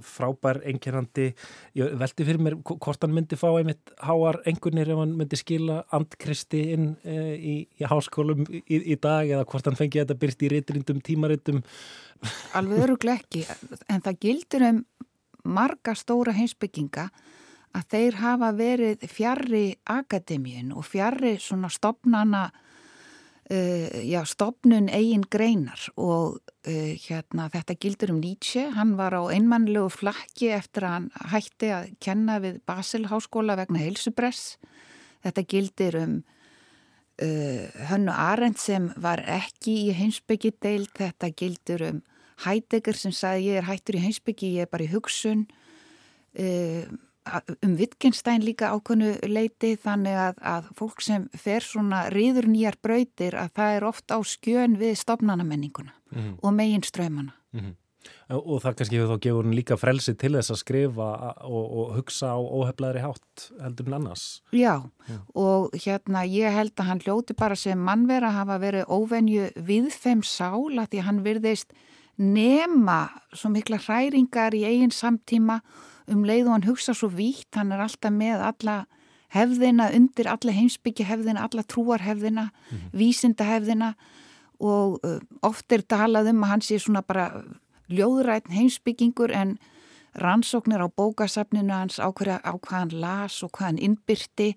frábær einkernandi, ég veldi fyrir mér hvort hann myndi fá einmitt háar engunir ef hann myndi skila andkristi inn uh, í, í háskólum í, í dag eða hvort hann fengi þetta byrst í reytrindum, tímarindum Alveg öruglega ekki. En það gildur um marga stóra heimsbygginga að þeir hafa verið fjarrri akademíun og fjarrri svona stopnana Uh, já, stopnun eigin greinar. Og uh, hérna þetta gildur um Nietzsche, hann var á einmannlegu flakki eftir að hann hætti að kenna við Basel háskóla vegna heilsupress, þetta gildir um uh, Hönnu Arendt sem var ekki í heimsbyggi deilt, þetta gildur um Heidegger sem sagði ég er hættur í heimsbyggi, ég er bara í hugsun um Wittgenstein líka ákvönu leiti þannig að, að fólk sem fer svona riður nýjar brautir að það er oft á skjön við stopnanamenninguna mm -hmm. og megin ströymana. Mm -hmm. Og það kannski hefur þá gefur hún líka frelsi til þess að skrifa og, og hugsa á óheflaðri hátt heldur en annars. Já, Já og hérna ég held að hann hljóti bara sem mannvera hafa verið óvenju við þeim sála því hann virðist nema svo mikla hræringar í eigin samtíma um leið og hann hugsa svo vítt, hann er alltaf með alla hefðina undir alla heimsbyggja hefðina, alla trúarhefðina mm -hmm. vísinda hefðina og uh, oft er talað um að hann sé svona bara ljóðrætt heimsbyggingur en rannsóknir á bókasafninu hans á, hverja, á hvað hann las og hvað hann innbyrti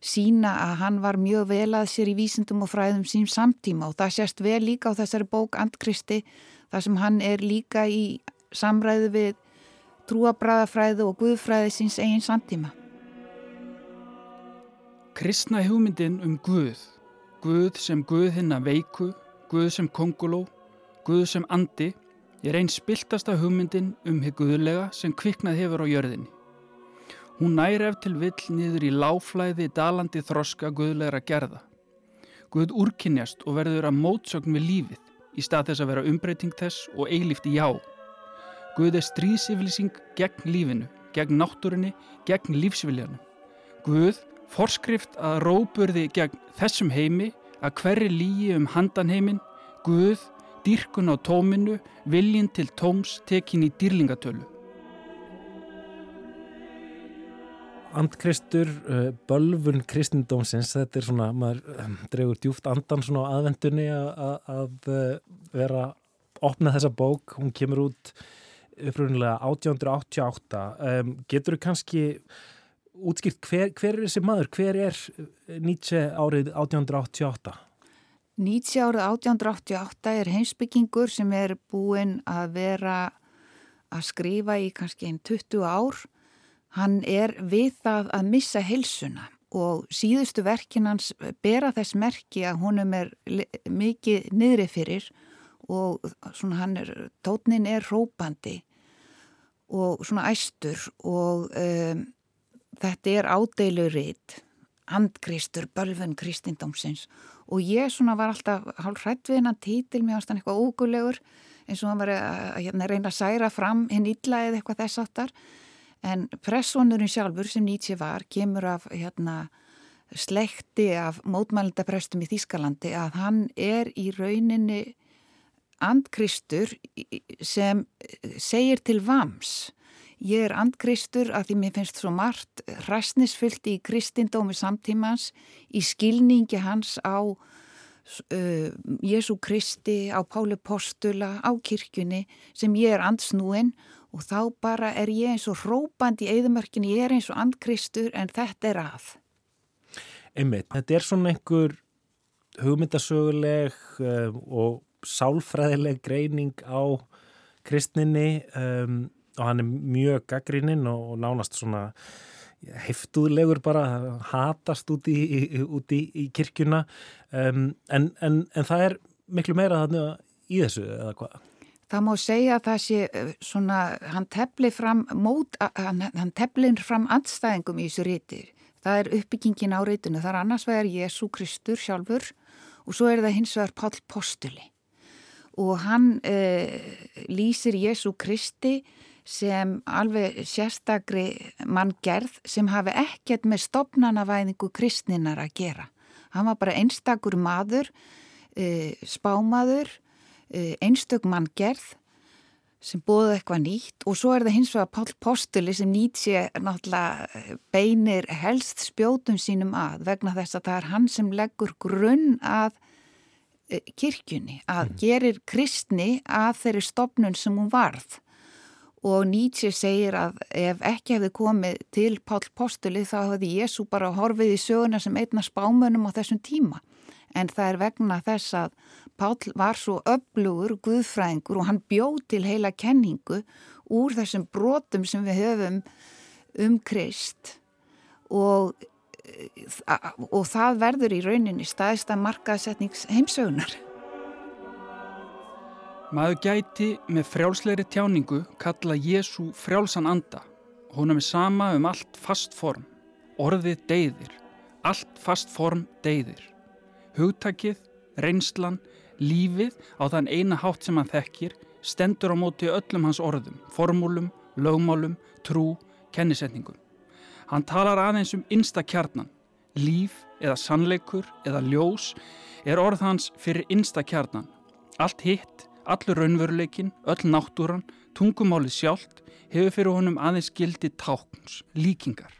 sína að hann var mjög vel að sér í vísindum og fræðum sín samtíma og það sést vel líka á þessari bók Andkristi þar sem hann er líka í samræðu við trúabræðafræðu og guðfræði síns eigin samtíma. Kristna hugmyndin um Guð, Guð sem Guð hinn að veiku, Guð sem konguló, Guð sem andi, er einn spiltasta hugmyndin um heið guðlega sem kviknað hefur á jörðinni. Hún næri ef til vill niður í láflæði dalandi þroska guðlegra gerða. Guð úrkynjast og verður að mótsögn við lífið í stað þess að vera umbreyting þess og eilíft í já. Guð er stríðsiflýsing gegn lífinu, gegn náttúrunni, gegn lífsviljanum. Guð forskrift að róburði gegn þessum heimi, að hverri lígi um handanheimin, Guð, dýrkun á tóminu, viljin til tóms tekin í dýrlingatölu. Andkristur, uh, bölfun kristindómsins, þetta er svona, maður um, dregur djúft andan svona á aðvendunni að uh, vera opna þessa bók, hún kemur út uppröðinlega 1888 um, getur þú kannski útskipt hver, hver er þessi maður, hver er Nietzsche árið 1888? Nietzsche árið 1888 er heimsbyggingur sem er búinn að vera að skrifa í kannski einn 20 ár. Hann er við það að missa heilsuna og síðustu verkinans bera þess merki að honum er mikið niðri fyrir og svona hann er, tótnin er rópandi og svona æstur og um, þetta er ádeiluritt, andkristur, bölfun kristindómsins. Og ég svona var alltaf hálf hrætt við hennan títil, mér varst hann eitthvað ógulegur eins og hann var að, að reyna að særa fram hinn illa eða eitthvað þess aftar En pressonurinn sjálfur sem Nietzsche var kemur af hérna, slekti af mótmælendaprestum í Þískalandi að hann er í rauninni andkristur sem segir til vams. Ég er andkristur að því mér finnst svo margt hræsnisfyllt í kristindómi samtímans, í skilningi hans á uh, Jésu Kristi, á Páli Postula, á kirkjunni sem ég er andsnúin og þá bara er ég eins og rópand í eðumörkinu, ég er eins og andkristur en þetta er að. Einmitt, þetta er svona einhver hugmyndasöguleg um, og sálfræðileg greining á kristninni um, og hann er mjög gaggríninn og, og nánast svona heftuðlegur bara, hatast út í, út í, í kirkjuna um, en, en, en það er miklu meira þarna í þessu eða hvað? Það má segja að það sé eh, svona, hann teflir fram mót, hann, hann teflir fram andstæðingum í þessu rítir. Það er uppbyggingin á rítinu, það er annars vegar Jésu Kristur sjálfur og svo er það hins vegar Pál Postuli og hann eh, lýsir Jésu Kristi sem alveg sérstakri manngerð sem hafi ekkert með stopnanavæðingu kristninar að gera. Hann var bara einstakur maður, eh, spámaður, eh, einstök manngerð sem bóði eitthvað nýtt og svo er það hins vegar Pál Postuli sem nýtt sér náttúrulega beinir helst spjótum sínum að vegna þess að það er hann sem leggur grunn að kirkjunni, að mm. gerir kristni að þeirri stopnun sem hún varð. Og Nietzsche segir að ef ekki hefði komið til Pál Postuli þá hefði Jésu bara horfið í söguna sem einna spámönum á þessum tíma. En það er vegna þess að Pál var svo öflugur guðfræðingur og hann bjóð til heila kenningu úr þessum brotum sem við höfum um Krist. Og, og það verður í rauninni staðista markaðsetnings heimsögunar. Maður gæti með frjálsleiri tjáningu kalla Jésu frjálsan anda. Hún er með sama um allt fast form. Orðið deyðir. Allt fast form deyðir. Hugtakið, reynslan, Lífið á þann eina hátt sem hann þekkir stendur á móti öllum hans orðum, formúlum, lögmálum, trú, kennisetningum. Hann talar aðeins um innsta kjarnan. Líf eða sannleikur eða ljós er orð hans fyrir innsta kjarnan. Allt hitt, allur raunveruleikin, öll náttúran, tungumálið sjálft hefur fyrir honum aðeins gildi tákns, líkingar.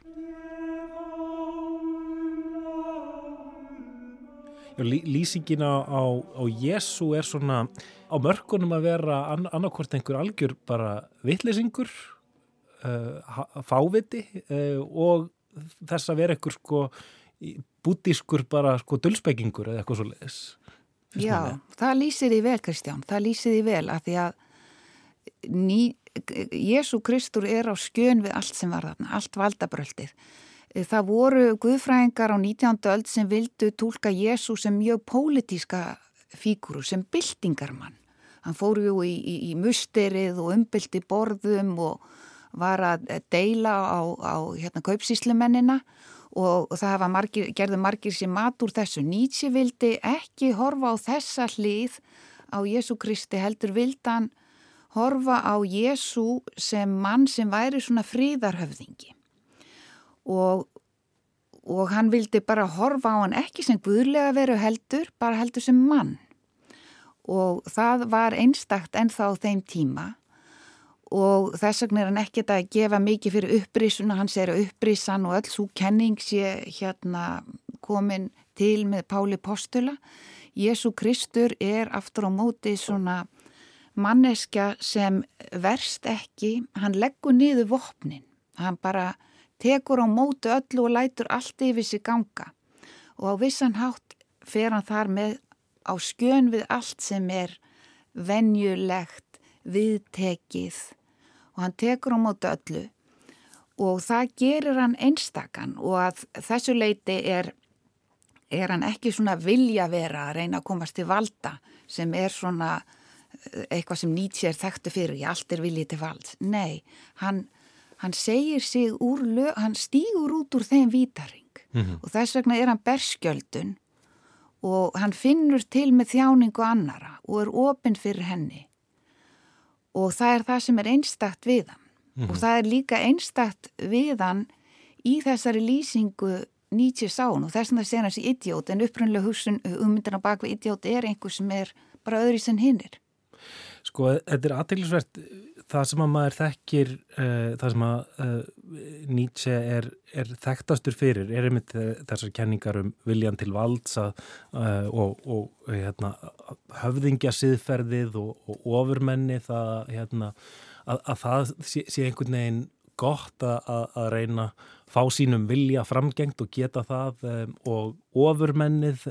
lýsingin á, á, Jésu er svona á mörkunum að vera an, annarkort einhver algjör bara vittlesingur uh, fáviti uh, og þess að vera einhver sko bútískur bara sko dölsbyggingur eða eitthvað svo leiðis Já, það lýsir því vel Kristján, það lýsir því vel að því að ný, Jésu Kristur er á skjön við allt sem var þarna, allt valdabröldið Eh, það voru guðfræðingar á 19. öld sem vildu tólka Jésu sem mjög pólitíska fíguru, sem byltingarmann. Hann fór ju í, í, í musterið og umbylti borðum og var að deila á, á hérna, kaupsíslumennina og, það margir, gerði margir sér mat úr þessu. Nietzsche vildi ekki horfa á þessa hlið á Jésu Kristi heldur vildan horfa á Jésu sem mann sem væri svona fríðarhöfðingi og, og hann vildi bara horfa á hann ekki sem guðlega veru heldur, bara heldur sem mann. Og það var einstakt ennþá þeim tíma og þess vegna er hann ekkert að gefa mikið fyrir upprísuna, hann segir að upprísan og öll svo kenning sé hérna komin til með Páli Postula. Jésu Kristur er aftur á móti svona manneska sem verst ekki, hann leggur niður vopnin, hann bara tekur á mótu öllu og lætur allt yfir sig ganga og á vissan hátt fer hann þar með á skjön við allt sem er venjulegt, viðtekið og hann tekur á mótu öllu og það gerir hann einstakann og að þessu leiti er, er hann ekki svona vilja vera að reyna að komast til valda sem er svona eh, eitthvað sem nýtt sér þekktu fyrir, allt er viljið til vald. Nei, hann hann segir sig úr, hann stýgur út úr þeim vítaring mm -hmm. og þess vegna er hann berskjöldun og hann finnur til með þjáningu annara og er ofinn fyrir henni og það er það sem er einstakt við hann. Mm -hmm. og það er líka einstakt við hann í þessari lýsingu Nietzsche sán og þess að það hann þessi idiot en upprunlega hugsun ummyndina bak við idiot er einhver sem er bara öðri sem hinnir Sko, þetta er aðteglisvert það sem að maður þekkir uh, það sem að uh, Nietzsche er, er þekktastur fyrir er einmitt þessar kenningar um viljan til valds uh, og, og hérna, höfðingja siðferðið og, og ofurmenni það, hérna, að, að það sé, sé einhvern veginn gott að, að reyna fá sínum vilja framgengt og geta það um, og ofurmennið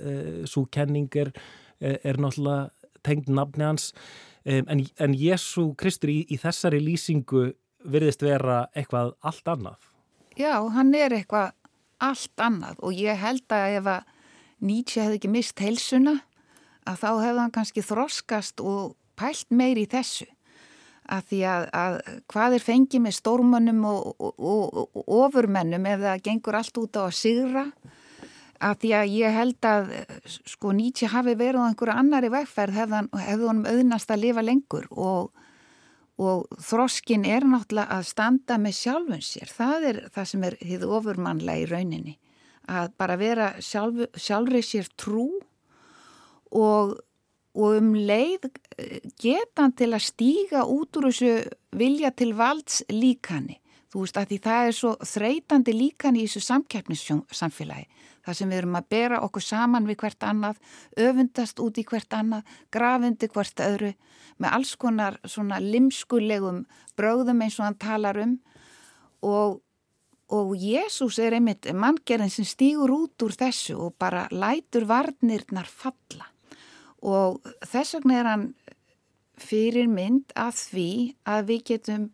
svo kenning er, er náttúrulega tengd nafni hans. Um, en, en Jésu Kristur í, í þessari lýsingu virðist vera eitthvað allt annað. Já, hann er eitthvað allt annað. Og ég held að ef að Nietzsche hefði ekki mist heilsuna að þá hefði hann kannski þroskast og pælt meir í þessu. Að því að, að hvað er fengið með stórmönnum og, og, og, og ofurmennum ef það gengur allt út á að sigra að því að ég held að sko Nietzsche hafi verið á einhverju annari vegferð hefði hann auðnast að lifa lengur og og þroskin er náttúrulega að standa með sjálfun sér. Það er það sem er þið ofurmannlega í rauninni. Að bara vera sjálf, sjálfrið sér trú og, og um leið getan til að stíga út úr þessu vilja til valds líkani. Þú veist að því það er svo þreytandi líkani í þessu samkeppnissamfélagi. Það sem við erum að bera okkur saman við hvert annað, öfundast út í hvert annað, grafundi hvert öðru með alls konar svona limskulegum bröðum eins og hann talar um. Og, og Jésús er einmitt manngerðin sem stýgur út úr þessu og bara lætur varnirnar falla. Og þess vegna er hann fyrir mynd að því að við getum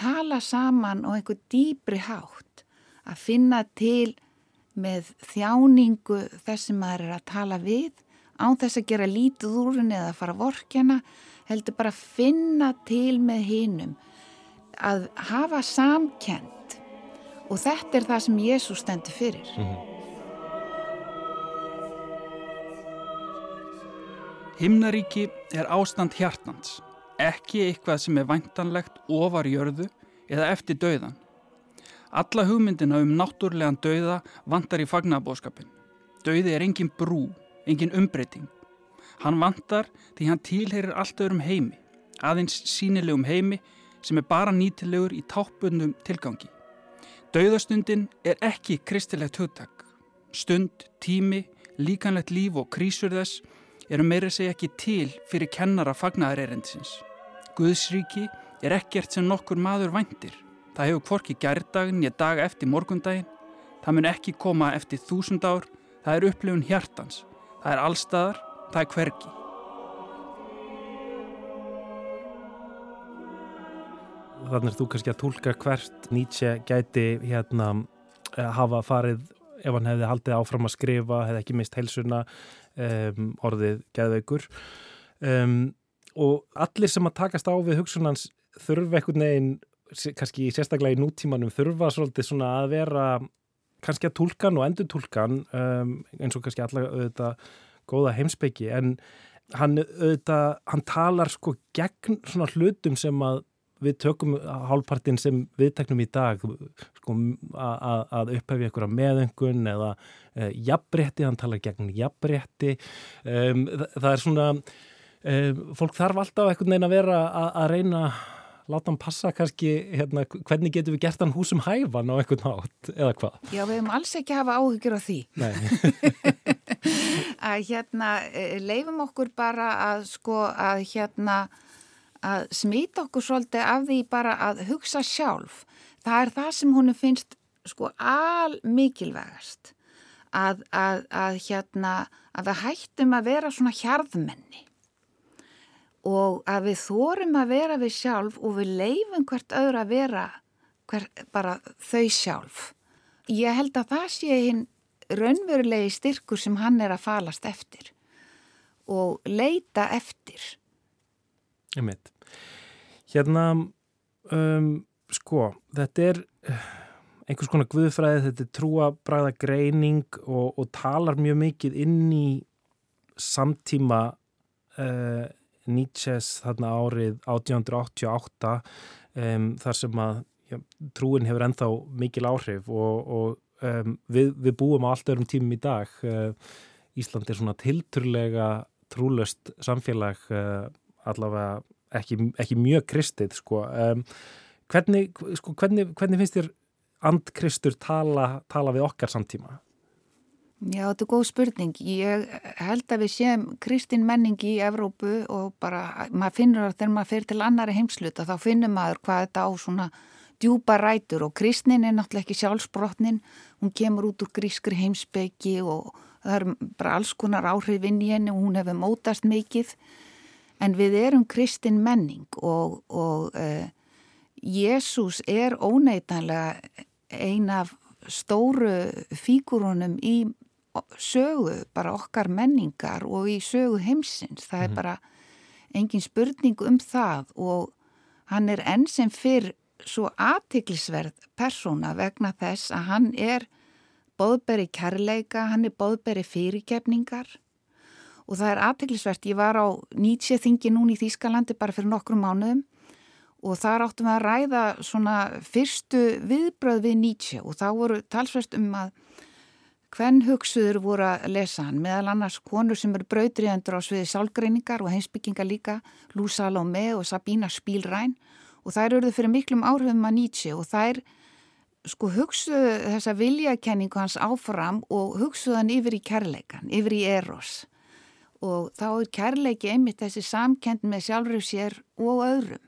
tala saman og einhver dýbri hátt að finna til með þjáningu þess sem maður er að tala við án þess að gera lítið úr henni eða fara vorkjana heldur bara að finna til með hinnum að hafa samkend og þetta er það sem Jésús stendur fyrir. Mm -hmm. Himnaríki er ástand hjartans ekki eitthvað sem er væntanlegt ofar jörðu eða eftir dauðan Alla hugmyndina um náttúrlegan dauða vantar í fagnabóskapin. Dauði er engin brú, engin umbreyting. Hann vantar því hann tilherir allt öðrum heimi, aðeins sínilegum heimi sem er bara nýtilegur í tápundum tilgangi. Dauðastundin er ekki kristilegt hugtak. Stund, tími, líkanlegt líf og krísur þess eru meira segja ekki til fyrir kennara fagnaðareirendisins. Guðsríki er ekkert sem nokkur maður væntir. Það hefur kvorki gærdagin ég dag eftir morgundagin. Það mun ekki koma eftir þúsund ár. Það er upplifun hjartans. Það er allstaðar. Það er hvergi. Þannig er þú kannski að tólka hvert Nietzsche gæti hérna eh, hafa farið ef hann hefði haldið áfram að skrifa, hefði ekki mist heilsuna, um, orðið geðveikur. Um, og allir sem að takast á við hugsunans þurfa einhvern veginn kannski sérstaklega í nútímanum þurfa svolítið svona að vera kannski að tólkan og endur tólkan um, eins og kannski alla auðvitað góða heimsbyggi en hann auðvitað, hann talar sko gegn svona hlutum sem að við tökum hálfpartin sem við teknum í dag sko, að, upphefja ykkur að meðöngun eða e, jafnrétti, hann talar gegn jafnrétti. Um, það, það er svona um, fólk þarf alltaf einhvern veginn að vera að reyna láta hann passa kannski, hérna, hvernig getum við gert hann húsum hæfan á einhvern nátt eða hvað? Já, við hefum alls ekki hafa áhyggjur á því. Nei. að hérna, e, leifum okkur bara að sko, að hérna, að smita okkur svolítið af því bara að hugsa sjálf. Það er það sem húnu finnst sko al mikilvægast að, að, að hérna, að við hættum að vera svona hjarðmenni og að við þórum að vera við sjálf og við leifum hvert öðru að vera hver, bara þau sjálf. Ég held að það sé hinn raunverulegi styrkur sem hann er að falast eftir og leita eftir. Ég mynd. Hérna, um, sko, þetta er einhvers konar guðfræði, þetta er trúabræða greining og, og talar mjög mikið inn í samtíma uh, Nietzsches þarna árið 1888 um, þar sem að já, trúin hefur ennþá mikil áhrif og, og um, við, við búum á allt öðrum tímum í dag uh, Ísland er svona tilturlega trúlöst samfélag uh, allavega ekki, ekki mjög kristið sko. Hvernig, sko, hvernig, hvernig finnst þér andkristur tala, tala við okkar samtíma? Já, þetta er góð spurning. Ég held að við séum kristin menning í Evrópu og bara, maður finnur að þegar maður fyrir til annari heimsluta þá finnur maður hvað þetta á svona djúpa rætur og kristnin er náttúrulega ekki sjálfsbrotnin. Hún kemur út úr grískri heimsbyggi og það er bara alls konar áhrif inn í henni og hún hefur mótast mikið. En við erum kristin menning og, og uh, Jésús er óneitanlega ein af stóru fígurunum í sögu, bara okkar menningar og í sögu heimsins. Það er Mhm. bara engin spurning um það og hann er enn sem fyrr svo aðtiklisverð persóna vegna þess að hann er bóðberi kærleika, hann er bóðberi fyrirgefningar og það er aðtiklisvert. Ég var á Nietzsche þingi núni í Þýskalandi bara fyrir nokkrum mánuðum og þar áttum við að ræða svona fyrstu viðbröð við Nietzsche og þá voru talsvert um að hvern hugsuður voru að lesa hann, meðal annars konur sem eru brautriðendur á sviði sálgreiningar og heimsbygginga líka, Lou Salome og Sabina Spielrein. Og þær eruðu fyrir miklum áhrifum að Nietzsche og þær sko hugsuðu þessa viljakenningu hans áfram og hugsuðu hann yfir í kærleikan, yfir í eros. Og þá er kærleiki einmitt þessi samkend með sjálfur sér og öðrum.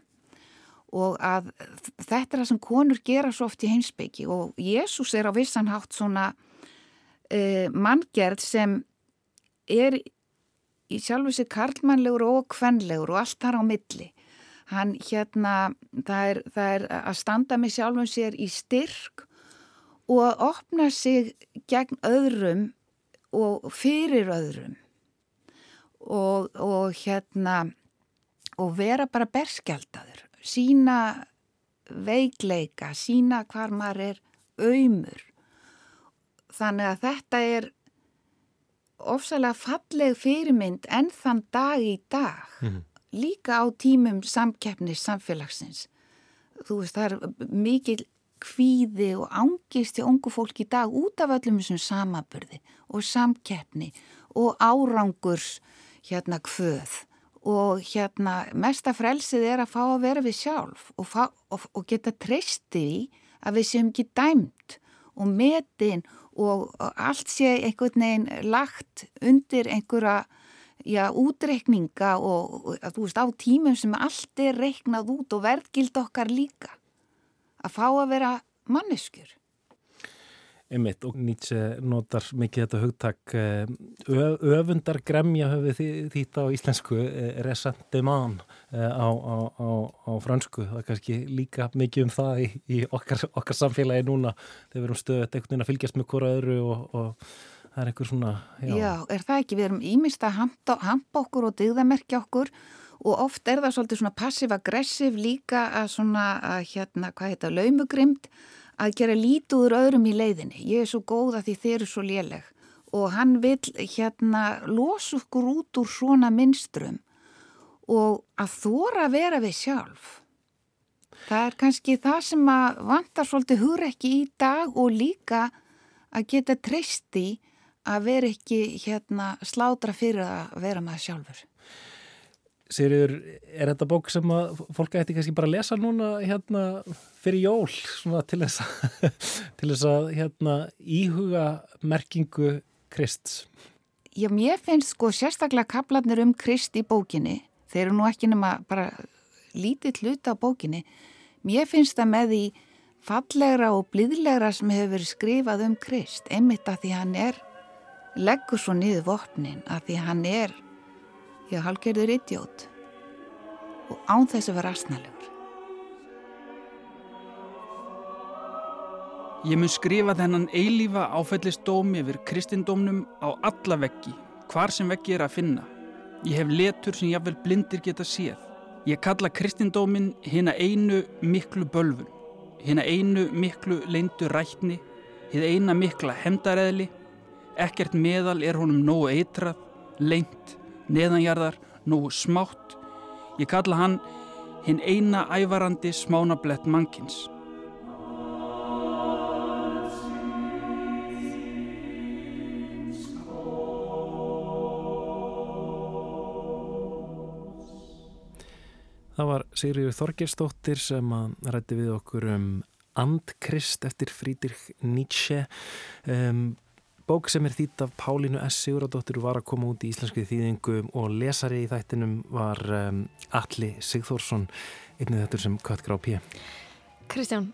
Og að þetta er það sem konur gera svo oft í heimsbyggi og Jésús er á vissan hátt svona uh, manngerð sem er í sjálfu sér karlmannlegur og kvenlegur og allt þar á milli. Hann hérna, það er, það er að standa með sjálfum sér í styrk og að opna sig gegn öðrum og fyrir öðrum og, og hérna og vera bara berskjaldadur, sína veikleika, sína hvar maður er auðmur. Þannig að þetta er ofsalega falleg fyrirmynd enn þann dag í dag, Mhm. líka á tímum samkeppnis samfélagsins. Þú veist, það er mikil kvíði og angist í ungu fólk í dag út af öllum þessum samaburði og samkeppni og árangurs hérna kvöð og hérna mesta frelsið er að fá að vera við sjálf og, fá, og, og geta treysti í að við séum ekki dæmt og metin og, og allt sé einhvern veginn lagt undir einhverja já, útreikninga og, og þú veist á tímum sem allt er reiknað út og verðgild okkar líka að fá að vera manneskjur. Einmitt og Nietzsche notar mikið þetta hugtak eh, öfundar gremja höfðu þýtt á íslensku eh, resentiment eh, á, á, á, á fransku það er kannski líka mikið um það í, í okkar, okkar samfélagi núna þegar við erum stöðið einhvern veginn að fylgjast með hvora öðru og, og það er einhver svona Já. já, er það ekki? Við erum ímist að hampa, hampa okkur og dyggðamerkja okkur og oft er það svolítið svona passiv-aggressiv líka að svona, að hérna, hvað heita, laumugrimd að gera lítúður öðrum í leiðinni. Ég er svo góða því þeir eru svo léleg og hann vil hérna losa okkur út úr svona minnstrum og að þóra að vera við sjálf. Það er kannski það sem að vantar svolítið hugrekki í dag og líka að geta treysti að vera ekki hérna slátra fyrir að vera maður sjálfur. Sigriður, er þetta bók sem að fólk ætti kannski bara að lesa núna hérna fyrir jól svona til þess að, til þess að hérna íhuga merkingu Krists? Já, mér finnst sko sérstaklega kaplarnir um Krist í bókinni, þeir eru nú ekki nema bara lítið hluta á bókinni, mér finnst það með því fallegra og blíðlegra sem hefur verið skrifað um Krist, einmitt að því hann er, leggur svo niður vopnin, að því hann er Já, halgerður idiot og án þess að vera asnalegur. Ég mun skrifa þennan eilífa áfællistómi yfir kristindómnum á alla veggi, hvar sem veggi er að finna. Ég hef letur sem jáfnvel blindir geta séð. Ég kalla kristindómin hina einu miklu bölfun, hina einu miklu leindu rætni, hið eina mikla hemdareðli, ekkert meðal er honum nógu eitrað, leint, neðanjarðar, nógu smátt. Ég kalla hann hinn eina ævarandi smánablett mannkins. Það var Sigriður Þorgersdóttir sem að rætti við okkur um Andkrist eftir Friedrich Nietzsche um, bók sem er þýtt af Pálínu S. Siguradóttir var að koma út í íslenski þýðingu og lesari í þættinum var um, Alli Sigþórsson einnið þetta sem Kött Grá P. Kristján,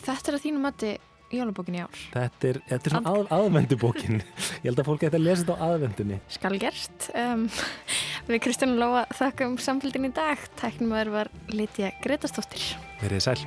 þetta er að þínu mati jólabókin í ár. Þetta er, þetta er svona að, aðvendubókin ég held að fólk ætti að lesa þetta á aðvendunni Skal gert. Um, Við Kristján Lóa þakkum samfélgin í dag. Tæknumöður var Lítja Gretastóttir. Verið sæl.